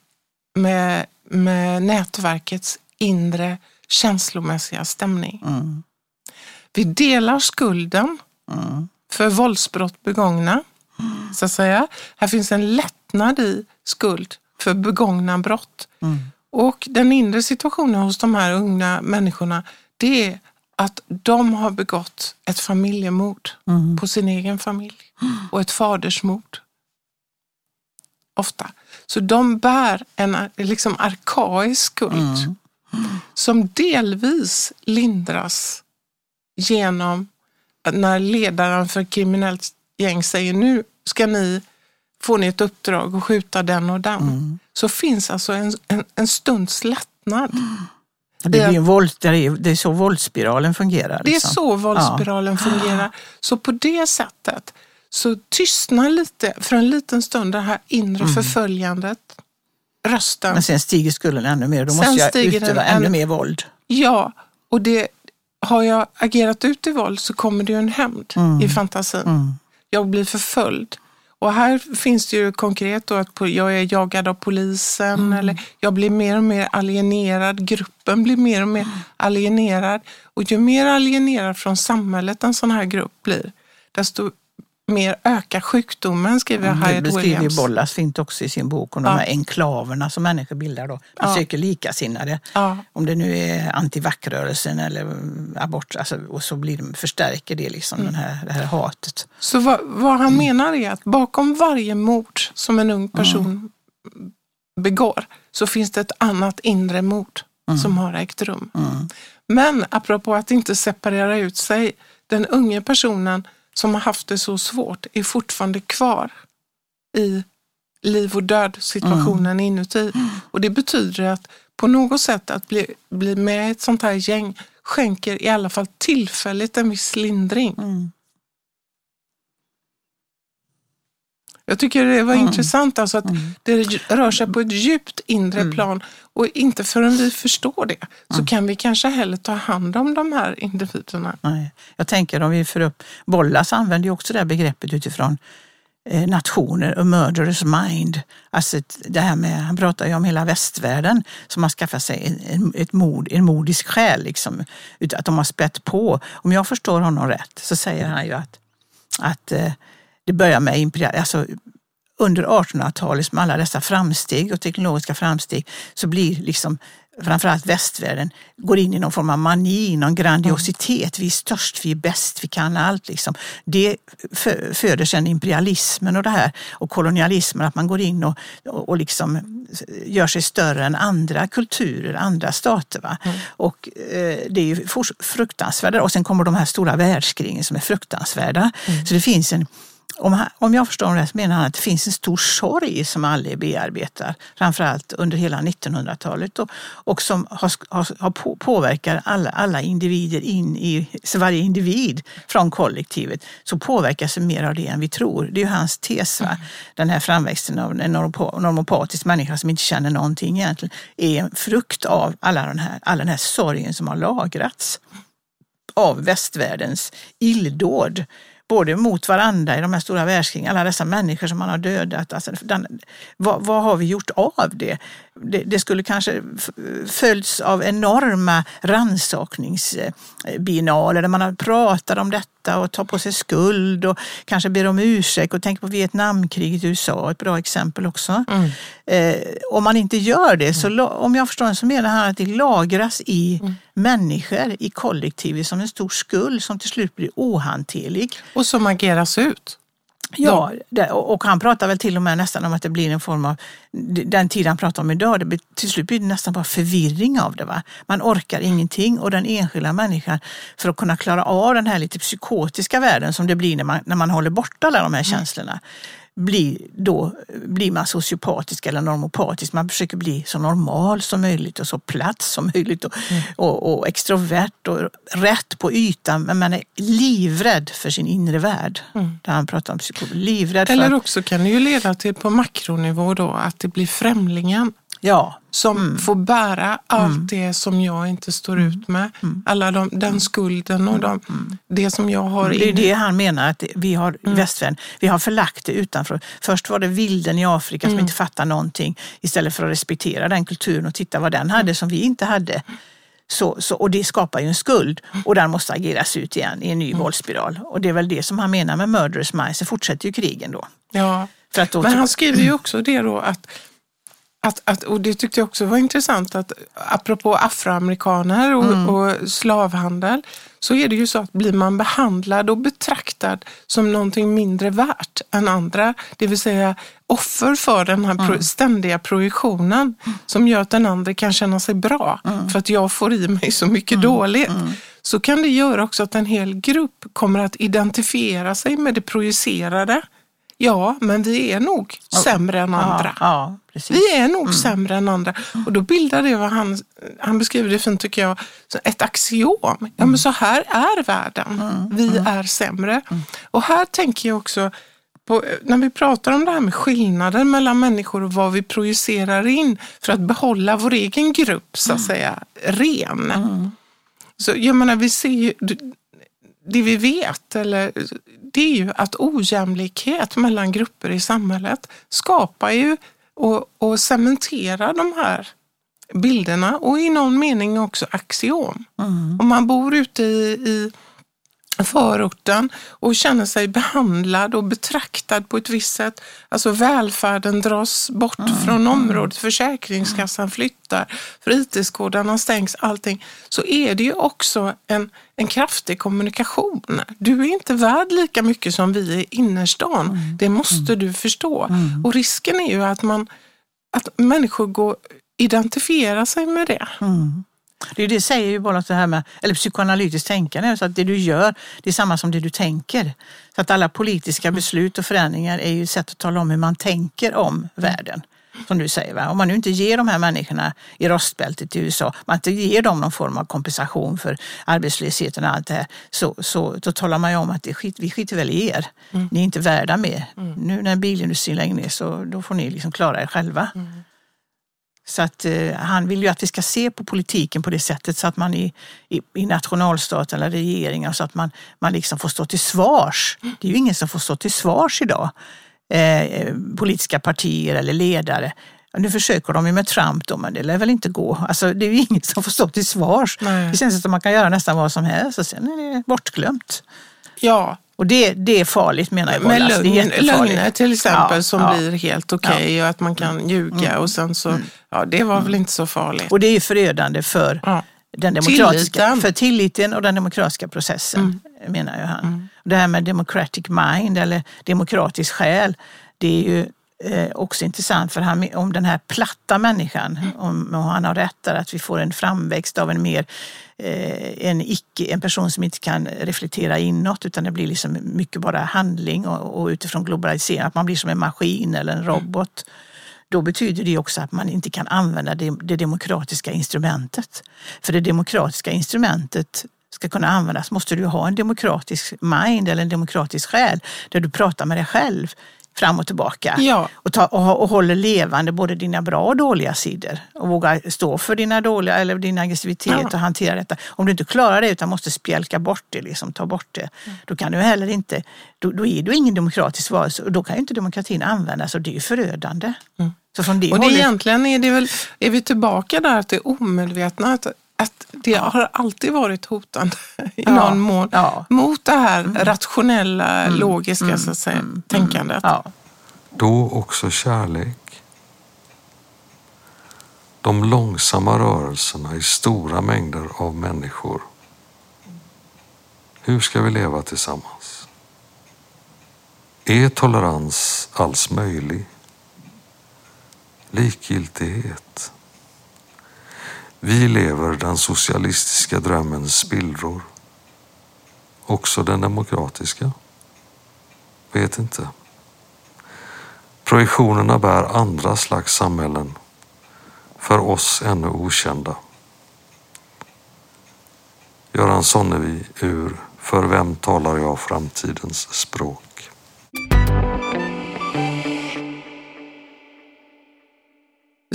med, med nätverkets inre känslomässiga stämning. Mm. Vi delar skulden för våldsbrott begångna. Så att säga. Här finns en lättnad i skuld för begångna brott. Och den inre situationen hos de här unga människorna det är att de har begått ett familjemord på sin egen familj och ett fadersmord. Ofta. Så de bär en liksom arkaisk skuld som delvis lindras genom när ledaren för kriminellt gäng säger nu ska ni får ni ett uppdrag att skjuta den och den. Så finns alltså en, en, en stunds lättnad. Det, blir en våld, det, är, det är så våldsspiralen fungerar. Det är liksom. så våldsspiralen *gasps* fungerar. Så på det sättet så tystnar lite för en liten stund det här inre Mm. förföljandet. Rösten. Men sen stiger skulden ännu mer. Då Sen måste jag stiger utöva ännu än- mer våld. Ja, och det, har jag agerat ut i våld så kommer det ju en hämnd Mm. i fantasin. Jag blir förföljd. Och här finns det ju konkret då att jag är jagad av polisen Mm. eller jag blir mer och mer alienerad. Gruppen blir mer och mer alienerad. Och ju mer alienerad från samhället en sån här grupp blir, desto mer ökar sjukdomen, skriver Det Hyatt beskriver ju Williams. Bollas fint också i sin bok om Ja. de här enklaverna som människor bildar. Då. De Ja. söker likasinnade. Ja. Om det nu är antivackrörelsen eller mm, abort, alltså, och så blir de, förstärker det liksom den här, det här hatet. Så vad, vad han menar är att bakom varje mord som en ung person begår så finns det ett annat inre mord som har ägt rum. Men apropå att inte separera ut sig, den unga personen som har haft det så svårt är fortfarande kvar i liv och död situationen inuti. Och det betyder att på något sätt att bli, bli med i ett sånt här gäng skänker i alla fall tillfälligt en viss lindring. Jag tycker det var intressant alltså att det rör sig på ett djupt inre plan och inte förrän vi förstår det så kan vi kanske heller ta hand om de här individerna. Nej. Jag tänker om vi för upp, Bollas använder ju också det här begreppet utifrån eh, nationer, a murderous mind. Alltså det här med, han pratar ju om hela västvärlden som har skaffat sig en, ett mod, en modisk själ, liksom, att de har spett på. Om jag förstår honom rätt så säger han ju att, att eh, det börjar med alltså under 1800-talet med alla dessa framsteg och teknologiska framsteg så blir liksom framförallt västvärlden går in i någon form av mani, någon grandiositet. Vi är störst, vi är bäst, vi kan allt. Liksom. Det fö- föder sen imperialismen och det här och kolonialismen, att man går in och, och, och liksom gör sig större än andra kulturer, andra stater. Va? Och eh, det är ju fruktansvärda. Och sen kommer de här stora världskrigen som är fruktansvärda. Så det finns en om, han, om jag förstår det rätt menar han att det finns en stor sorg som alla bearbetar, framförallt under hela 1900-talet och, och som har, har, på, påverkar alla, alla individer in i, så varje individ från kollektivet, så påverkas mer av det än vi tror. Det är ju hans tes, va? den här framväxten av en normopa- normopatisk människa som inte känner någonting egentligen, är en frukt av alla den här, all den här sorgen som har lagrats av västvärldens illdåd. Både mot varandra i de här stora världskrigen, alla dessa människor som man har dödat. Alltså, den, vad, vad har vi gjort av det? Det, det skulle kanske följts av enorma rannsakningsbiennaler där man har pratat om detta och tar på sig skuld och kanske ber om ursäkt och tänker på Vietnamkriget i USA, ett bra exempel också. Eh, om man inte gör det, så om jag förstår det så menar han att det lagras i människor, i kollektivet som en stor skuld som till slut blir ohanterlig. Och som ageras ut. Ja, det, och han pratar väl till och med nästan om att det blir en form av, den tid han pratar om idag, det blir, till slut blir det nästan bara förvirring av det. Va? Man orkar ingenting och den enskilda människan, för att kunna klara av den här lite psykotiska världen som det blir när man, när man håller borta alla de här känslorna, blir, då blir man sociopatisk eller normopatisk. Man försöker bli så normal som möjligt och så platt som möjligt och, och, och extrovert och rätt på ytan. Men man är livrädd för sin inre värld. Där han pratar om psykologi. Livrädd för... Eller också kan det ju leda till på makronivå då att det blir främlingen Ja, som Mm. får bära allt det som jag inte står ut med. Mm. Alla de, den skulden och de, det som jag har det är det han menar att vi har i västvärlden, vi har förlagt det utanför. Först var det vilden i Afrika som inte fattar någonting istället för att respektera den kulturen och titta vad den hade som vi inte hade. Så, så, och det skapar ju en skuld och den måste ageras ut igen i en ny våldsspiral. Och det är väl det som han menar med murderous minds. Så fortsätter ju krigen då. Ja. Då Men han skriver ju också det då att, att, att och det tyckte jag också var intressant att apropå afroamerikaner och, Mm. och slavhandel så är det ju så att blir man behandlad och betraktad som någonting mindre värt än andra, det vill säga offer för den här Mm. ständiga projektionen som gör att den andra kan känna sig bra Mm. för att jag får i mig så mycket dåligt. Så kan det göra också att en hel grupp kommer att identifiera sig med det projicerade Ja, men vi är nog sämre än andra. Ja, ja. Vi är nog sämre än andra. Och då bildar det vad han, han beskriver det fint tycker jag, ett axiom. Ja men så här är världen. Vi är sämre. Och här tänker jag också på, när vi pratar om det här med skillnader mellan människor och vad vi projicerar in för att behålla vår egen grupp så att säga ren. Så jag menar, vi ser ju, det vi vet, eller, det är ju att ojämlikhet mellan grupper i samhället skapar ju och, och cementerar de här bilderna och i någon mening också axiom. Om man bor ute i, i förorten och känner sig behandlad och betraktad på ett visst sätt. Alltså välfärden dras bort från området, Försäkringskassan flyttar, fritidsgårdarna stängs, allting. Så är det ju också en, en kraftig kommunikation. Du är inte värd lika mycket som vi i innerstan. Det måste du förstå. Och risken är ju att, man, att människor går identifiera sig med det. Det, det säger ju bara det här med, eller psykoanalytiskt tänkande, så att det du gör det är samma som det du tänker. Så att alla politiska beslut och förändringar är ju ett sätt att tala om hur man tänker om världen. Som du säger, va? om man nu inte ger de här människorna i rostbältet i USA, man inte ger dem någon form av kompensation för arbetslösheten och allt det här, så, så då talar man ju om att det skit, vi skiter väl i er. Ni är inte värda mer. Nu när bilindustrin lägger ner så då får ni liksom klara er själva. Så att eh, han vill ju att vi ska se på politiken på det sättet så att man i, i, i nationalstat eller regeringar så att man, man liksom får stå till svars. Det är ju ingen som får stå till svars idag. Eh, politiska partier eller ledare. Nu försöker de ju med Trump då, men det lär väl inte gå. Alltså, det är ju ingen som får stå till svars. Nej. Det känns som att man kan göra nästan vad som helst och sen är det bortglömt. Ja, Och det, det är farligt menar jag. är lögn, lögner till exempel Ja, som ja. blir helt okej och att man kan ljuga och sen så, ja det var väl inte så farligt. Och det är ju förödande för Ja. den demokratiska, Tilliten. för tilliten och den demokratiska processen, menar ju han. Det här med democratic mind eller demokratisk själ, det är ju eh, också intressant för han, om den här platta människan, om, om han har rätt där att vi får en framväxt av en mer eh, en, icke, en person som inte kan reflektera inåt utan det blir liksom mycket bara handling och, och utifrån globalisering, att man blir som en maskin eller en robot. Då betyder det också att man inte kan använda det, det demokratiska instrumentet. För det demokratiska instrumentet ska kunna användas måste du ha en demokratisk mind eller en demokratisk själ där du pratar med dig själv fram och tillbaka Ja. och, ta, och, och håller levande både dina bra och dåliga sidor och vågar stå för dina dåliga eller din aggressivitet Ja. och hantera detta. Om du inte klarar det utan måste spjälka bort det, liksom, ta bort det, Mm. då kan du heller inte, då, då är du ingen demokratisk varelse och då kan ju inte demokratin användas och det är ju förödande. Så från det Mm. Och det hållet, egentligen är det väl, är vi tillbaka där att det omedvetna, att, att det har alltid varit hotande i Ja, någon mån ja. mot det här rationella, logiska så att säga, tänkandet. ja, Då också kärlek. De långsamma rörelserna i stora mängder av människor. Hur ska vi leva tillsammans? Är tolerans alls möjlig? Likgiltighet. Vi lever den socialistiska drömmens spillror. Också den demokratiska? Vet inte. Projektionerna bär andra slags samhällen, för oss ännu okända. Göran Sonnevi ur För vem talar jag framtidens språk?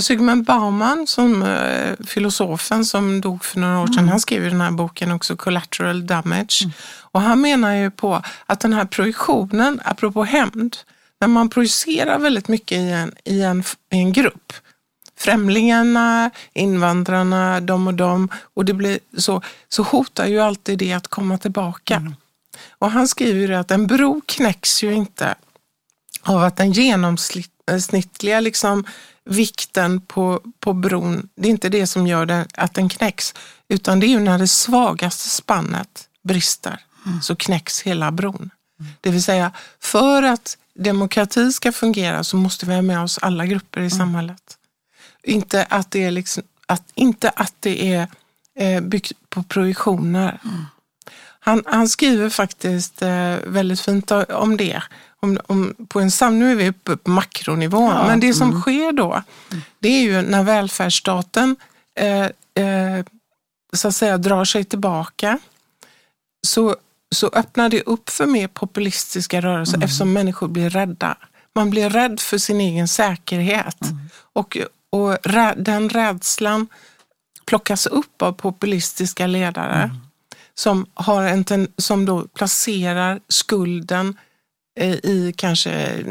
Zygmunt Bauman, som eh, filosofen som dog för några år sedan, han skrev ju den här boken också, Collateral Damage. Och han menar ju på att den här projektionen, apropå hämnd, när man projicerar väldigt mycket i en, i en, i en grupp, främlingarna, invandrarna, de och de, och det blir så, så hotar ju alltid det att komma tillbaka. Och han skriver ju att en bro knäcks ju inte av att den genomsnittliga liksom, vikten på, på bron, det är inte det som gör den, att den knäcks, utan det är ju när det svagaste spannet brister så knäcks hela bron. Det vill säga, för att demokrati ska fungera så måste vi ha med oss alla grupper i samhället. Inte att det är, liksom, att, inte att det är eh, byggt på projektioner. Han, han skriver faktiskt eh, väldigt fint om det. Om, om, på en sam, nu är vi uppe på makronivå, Ja, men det som mm. sker då, det är ju när välfärdsstaten eh, eh, så att säga drar sig tillbaka, så, så öppnar det upp för mer populistiska rörelser eftersom människor blir rädda. Man blir rädd för sin egen säkerhet. Och, och rä, den rädslan plockas upp av populistiska ledare som, har en som då placerar skulden eh, i kanske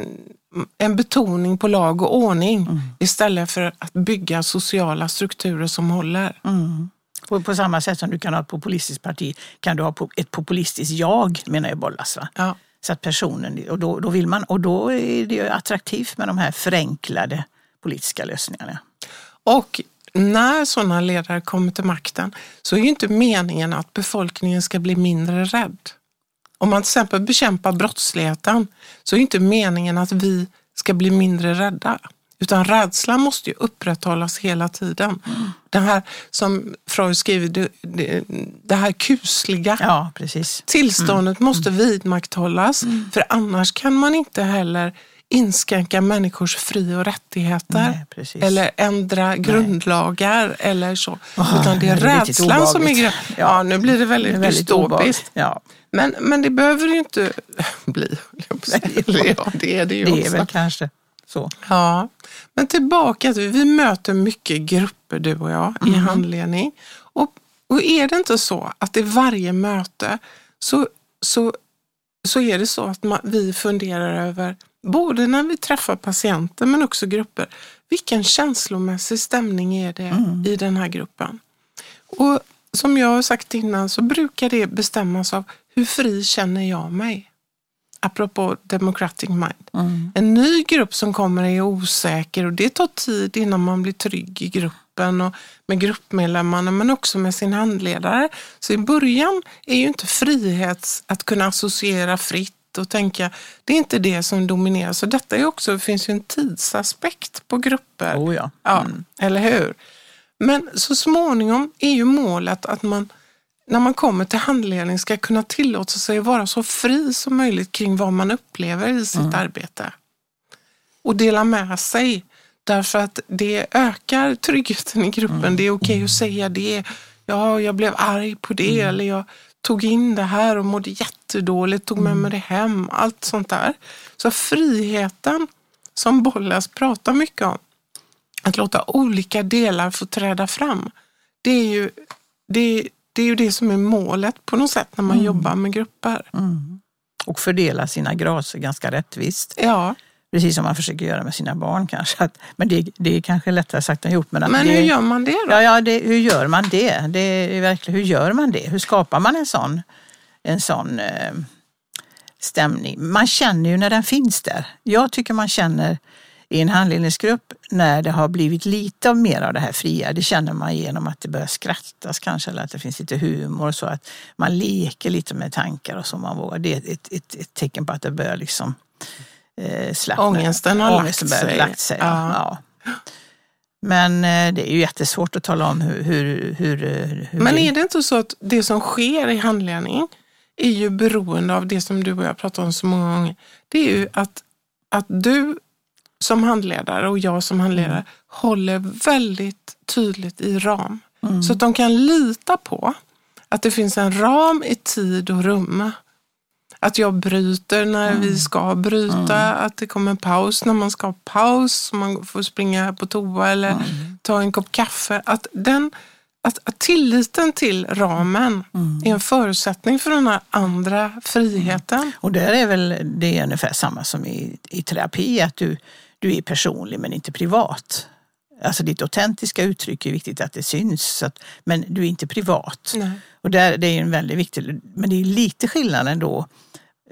en betoning på lag och ordning istället för att bygga sociala strukturer som håller. Mm. På, på samma sätt som du kan ha ett populistiskt parti kan du ha ett populistiskt jag, menar jag Bollas. Va? Ja. Så att personen, och då, då vill man, och då är det ju attraktivt med de här förenklade politiska lösningarna. Och när sådana ledare kommer till makten så är ju inte meningen att befolkningen ska bli mindre rädd. Om man till exempel bekämpar brottsligheten så är inte meningen att vi ska bli mindre rädda. Utan rädslan måste ju upprätthållas hela tiden. Det här som Freud skriver, det, det, det här kusliga Ja, precis. tillståndet måste vidmakthållas. För annars kan man inte heller inskränka människors fri och rättigheter. Nej, eller ändra grundlagar eller så. Utan det är det är rädslan som är grejen. Ja, nu blir det väldigt, Det väldigt dystopiskt. Ja, Men, men det behöver ju inte *laughs* bli. Eller Ja, det är det ju det är väl kanske så. Ja, men tillbaka till, vi möter mycket grupper du och jag i handledning. Och, och är det inte så att i varje möte så, så, så är det så att man, vi funderar över, både när vi träffar patienter men också grupper, vilken känslomässig stämning är det i den här gruppen? Och som jag har sagt innan så brukar det bestämmas av hur fri känner jag mig? Apropå democratic mind. En ny grupp som kommer är osäker och det tar tid innan man blir trygg i gruppen och med gruppmedlemmarna men också med sin handledare. Så i början är ju inte frihet att kunna associera fritt och tänka, det är inte det som dominerar. Så detta är också, det finns ju en tidsaspekt på grupper. Oh ja. Ja, eller hur? Men så småningom är ju målet att man när man kommer till handledning ska kunna tillåta sig att vara så fri som möjligt kring vad man upplever i sitt arbete. Och dela med sig. Därför att det ökar tryggheten i gruppen. Det är okej att säga det. Ja, jag blev arg på det. Eller jag tog in det här och mådde jättedåligt. Tog med mig det hem. Allt sånt där. Så friheten som Bollas pratar mycket om. Att låta olika delar få träda fram. Det är ju det, det, är ju det som är målet på något sätt när man jobbar med grupper. Och fördela sina graser ganska rättvist. Ja, Precis som man försöker göra med sina barn kanske. Att, men det, det är kanske lättare sagt än gjort. Men, men det, hur gör man det då? Ja, ja det, hur gör man det? det är verkligen, hur gör man det? Hur skapar man en sån, en sån eh, stämning? Man känner ju när den finns där. Jag tycker man känner i en handledningsgrupp när det har blivit lite av mer av det här fria. Det känner man genom att det börjar skrattas kanske eller att det finns lite humor och så. Att man leker lite med tankar och så. Man vågar. Det är ett, ett, ett tecken på att det börjar liksom eh, slappna. Ångesten har Ångesten lagt sig. lagt sig. Ja. Ja. Men eh, det är ju jättesvårt att tala om hur, hur, hur, hur Men är det inte så att det som sker i handledning är ju beroende av det som du och jag pratar om så många gånger. Det är ju att, att du som handledare och jag som handledare Mm. håller väldigt tydligt i ram. Så att de kan lita på att det finns en ram i tid och rum. Att jag bryter när Mm. vi ska bryta, att det kommer en paus när man ska ha paus, man får springa på toa eller Mm. ta en kopp kaffe. Att, den, att, att tilliten till ramen Mm. är en förutsättning för den här andra friheten. Och där är väl det är ungefär samma som i, i terapi, att du, du är personlig men inte privat. Alltså ditt autentiska uttryck är viktigt att det syns, att, men du är inte privat. Nej. Och där, det är en väldigt viktig, men det är lite skillnad ändå.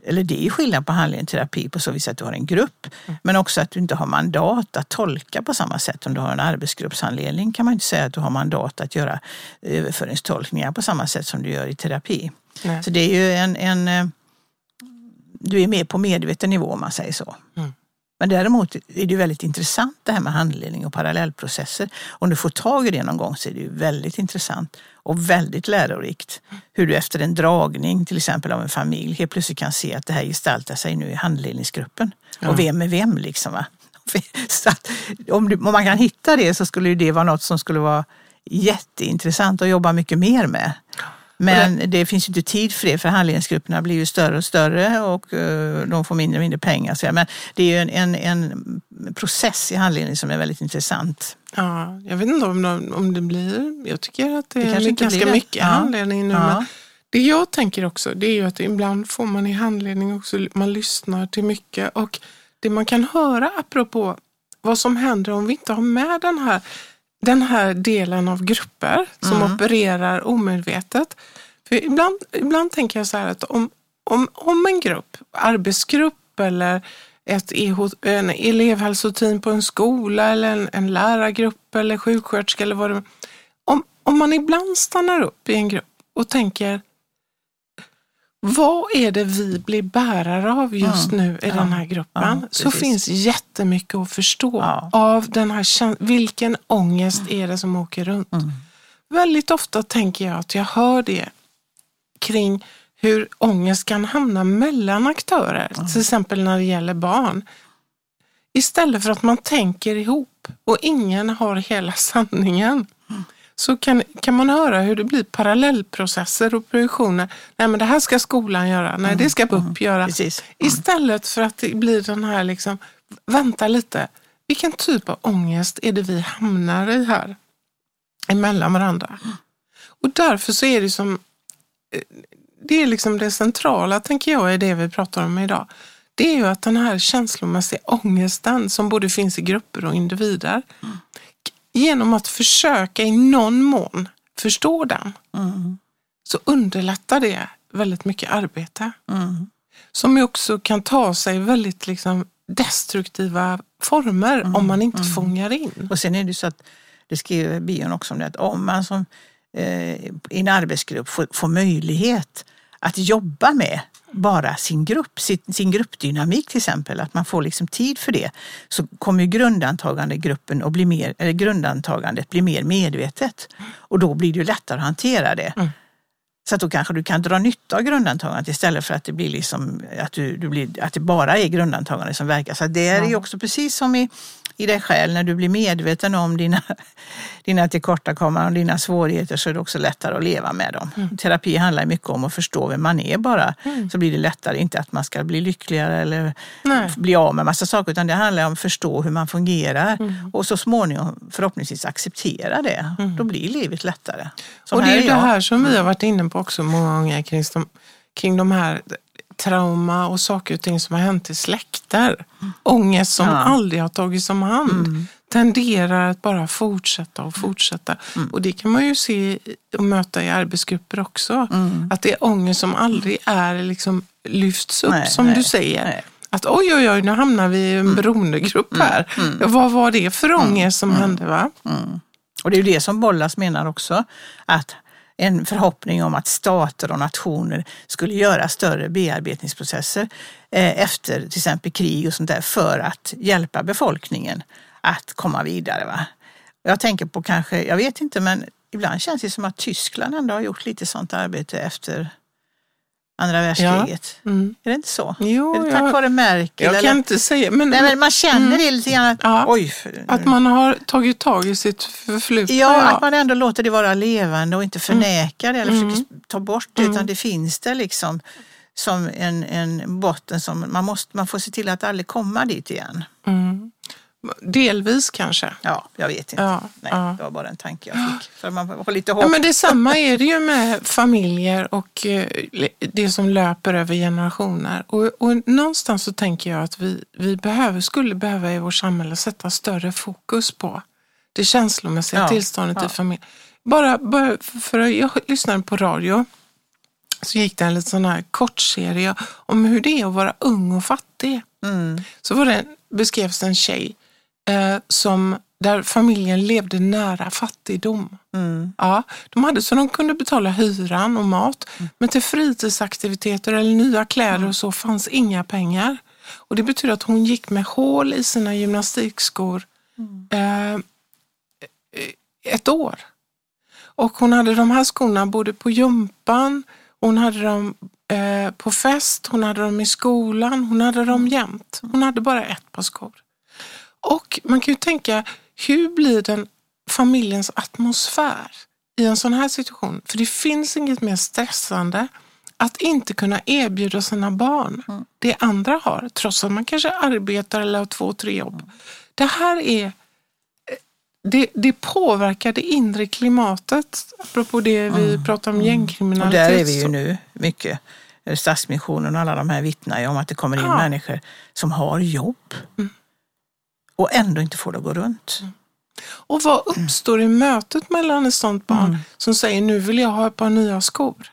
Eller det är skillnad på handledning och terapi på så vis att du har en grupp, men också att du inte har mandat att tolka på samma sätt. Om du har en arbetsgruppshandledning kan man inte säga att du har mandat att göra överföringstolkningar på samma sätt som du gör i terapi. Nej. Så det är ju en, en eh, du är med på medveten nivå om man säger så. Mm. Men däremot är det väldigt intressant det här med handledning och parallellprocesser. Om du får tag i det någon gång så är det väldigt intressant och väldigt lärorikt. Hur du efter en dragning till exempel av en familj helt plötsligt kan se att det här gestaltar sig nu i handledningsgruppen. Ja. Och vem är vem liksom. Va? *laughs* Så att, om, du, om man kan hitta det så skulle det vara något som skulle vara jätteintressant att jobba mycket mer med. Men det, det finns ju inte tid för det för handledningsgrupperna blir ju större och större och uh, de får mindre och mindre pengar. Så, men det är ju en, en, en process i handledning som är väldigt intressant. Ja, jag vet inte om, de, om det blir, jag tycker att det, Det är ganska det. mycket Ja. handledning nu. Ja. Men det jag tänker också, det är ju att ibland får man i handledning också, man lyssnar till mycket och det man kan höra apropå vad som händer om vi inte har med den här, den här delen av grupper som Mm. opererar omedvetet. För ibland, ibland tänker jag så här att om, om, om en grupp, arbetsgrupp eller ett EH, en elevhälsoteam på en skola eller en, en lärargrupp eller sjuksköterska eller vad det om, om man ibland stannar upp i en grupp och tänker vad är det vi blir bärare av just Mm. nu i Ja. den här gruppen? Ja, så finns jättemycket att förstå Ja. av den här vilken ångest är det som åker runt. Mm. Väldigt ofta tänker jag att jag hör det kring hur ångest kan hamna mellan aktörer, till exempel när det gäller barn. Istället för att man tänker ihop och ingen har hela sanningen så kan, kan man höra hur det blir parallellprocesser och projektioner. Nej, men det här ska skolan göra. Nej, det ska BUP göra. Precis. Istället för att det blir den här, liksom, vänta lite, vilken typ av ångest är det vi hamnar i här? Emellan varandra. Och därför så är det som, eh, det är liksom det centrala tänker jag är det vi pratar om idag. Det är ju att den här känslomässiga ångesten som både finns i grupper och individer, genom att försöka i någon mån förstå den, Mm. så underlättar det väldigt mycket arbete Mm. som ju också kan ta sig väldigt liksom destruktiva former om man inte fångar in. Och sen är det så att, det skriver bion också om det, att om man som eh, i en arbetsgrupp får, får möjlighet att jobba med bara sin grupp, sin, sin gruppdynamik till exempel, att man får liksom tid för det, så kommer ju grundantagandegruppen att bli mer, eller grundantagandet bli mer medvetet. Och då blir det ju lättare att hantera det. Mm. Så att då kanske du kan dra nytta av grundantagandet istället för att det blir liksom att, du, du blir, att det bara är grundantagandet som verkar. Så det är ju också precis som i, i dig själv, när du blir medveten om dina, *laughs* dina tillkortakommanden och dina svårigheter så är det också lättare att leva med dem. Mm. Terapi handlar mycket om att förstå vem man är bara, så blir det lättare. Inte att man ska bli lyckligare eller Nej. bli av med massa saker, utan det handlar om att förstå hur man fungerar Mm. och så småningom förhoppningsvis acceptera det. Då blir livet lättare. Som och det är ju det här som vi har varit inne på också många gånger kring kring de här trauma och saker och ting som har hänt i släkter. Ångest som Ja. aldrig har tagits om hand tenderar att bara fortsätta och fortsätta. Och det kan man ju se och möta i arbetsgrupper också. Att det är ångest som aldrig är liksom lyfts upp Nej, som nej, du säger. nej. Att oj, oj, oj, nu hamnar vi i en beroendegrupp här. Ja, vad var det för ångest som hände? va? Och det är ju det som Bollas menar också, att en förhoppning om att stater och nationer skulle göra större bearbetningsprocesser eh, efter till exempel krig och sånt där för att hjälpa befolkningen att komma vidare. Va? Jag tänker på kanske, jag vet inte, men ibland känns det som att Tyskland ändå har gjort lite sånt arbete efter andra världskriget. Mm. Är det inte så? Jo, är det tack jag- vare Merkel? Jag eller? kan inte säga, men, Nej, men man känner det lite grann. Att, Ja. Oj, för- att man har tagit tag i sitt förflutna. Ja, att man ändå låter det vara levande och inte förnekar det eller Mm. försöker ta bort det utan det finns där liksom som en, en botten som man måste, man får se till att aldrig komma dit igen. Delvis kanske. Ja, jag vet inte. Ja, Nej, ja. Det var bara en tanke jag fick. För man får lite hopp. Ja, men detsamma är det ju med familjer och eh, det som löper över generationer. Och, och någonstans så tänker jag att vi, vi behöver, skulle behöva i vårt samhälle sätta större fokus på det känslomässiga Ja, tillståndet ja. i familjen. Bara, bara för att jag lyssnade på radio så gick det en liten sån här kortserie om hur det är att vara ung och fattig. Mm. Så var det, beskrevs en tjej eh, som, där familjen levde nära fattigdom. Mm. Ja, de hade så de kunde betala hyran och mat. Men till fritidsaktiviteter eller nya kläder och så fanns inga pengar. Och det betyder att hon gick med hål i sina gymnastikskor eh, ett år. Och hon hade de här skorna både på jumpan, hon hade dem eh, på fest, hon hade dem i skolan, hon hade dem jämt. Hon hade bara ett par skor. Och man kan ju tänka, hur blir den familjens atmosfär i en sån här situation? För det finns inget mer stressande att inte kunna erbjuda sina barn det andra har, trots att man kanske arbetar eller har två, tre jobb. Det här är det, det påverkar det inre klimatet, apropå det vi pratar om Och gängkriminalitet. där är vi ju nu mycket. Stadsmissionen och alla de här vittnar ju om att det kommer in Ja. människor som har jobb och ändå inte får det att gå runt. Och vad uppstår i mötet mellan ett sånt barn som säger nu vill jag ha ett par nya skor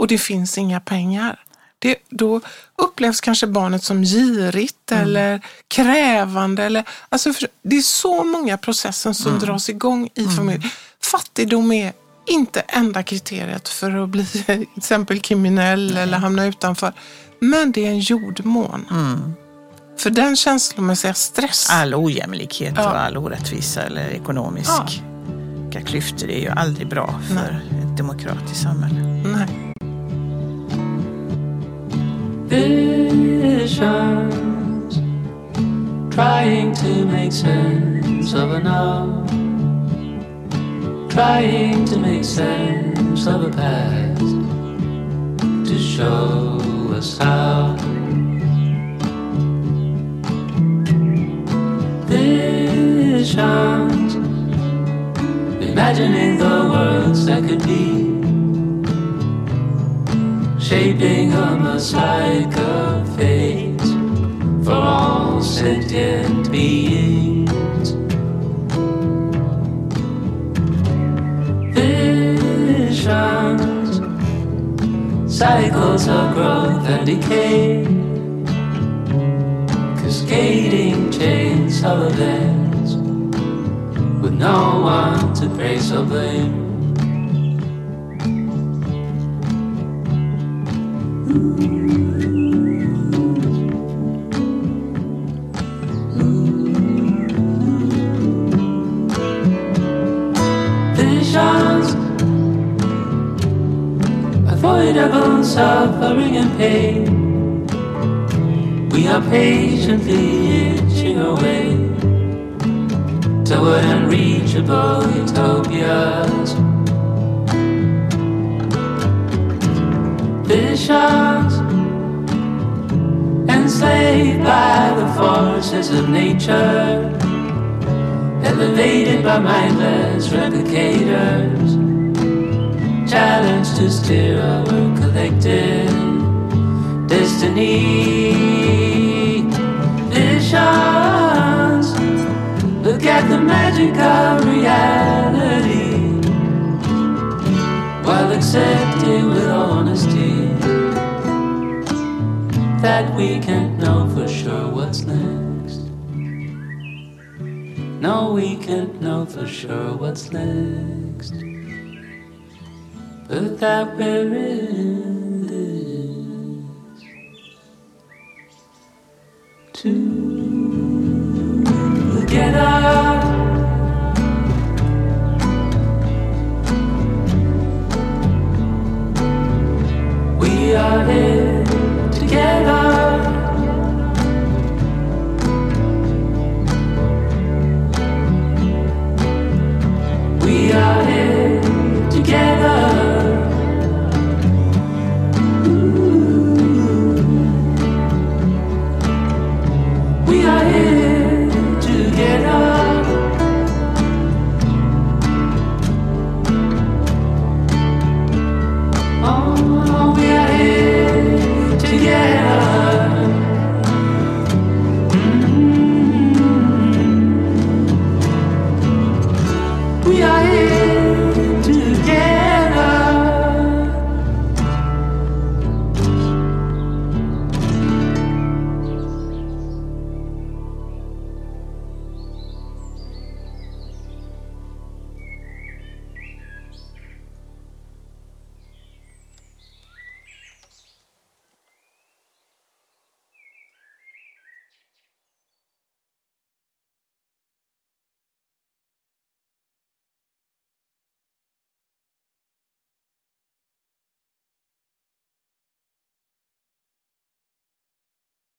och det finns inga pengar. Det, då upplevs kanske barnet som girigt eller krävande. Eller, alltså för, det är så många processer som dras igång i familjen. Fattigdom är inte enda kriteriet för att bli *laughs* till exempel kriminell eller hamna utanför. Men det är en jordmån. För den känslomässiga stress All ojämlikhet Ja. och all orättvisa eller ekonomiska klyftor är ju aldrig bra för ett demokratiskt samhälle. Nej. visions, trying to make sense of a now, trying to make sense of a past, to show us how. Imagining the worlds that could be. Shaping a mosaic of fate for all sentient beings. Visions, cycles of growth and decay, cascading chains of events no one to praise or blame. visions, avoidable suffering and pain. We are patiently itching away toward unreachable utopias. Visions, enslaved by the forces of nature elevated by mindless replicators, challenged to steer our collective destiny. Visions, look at the magic of reality, while accepting with honesty that we can't know for sure what's next. No, we can't know for sure what's next. But that we're in this together.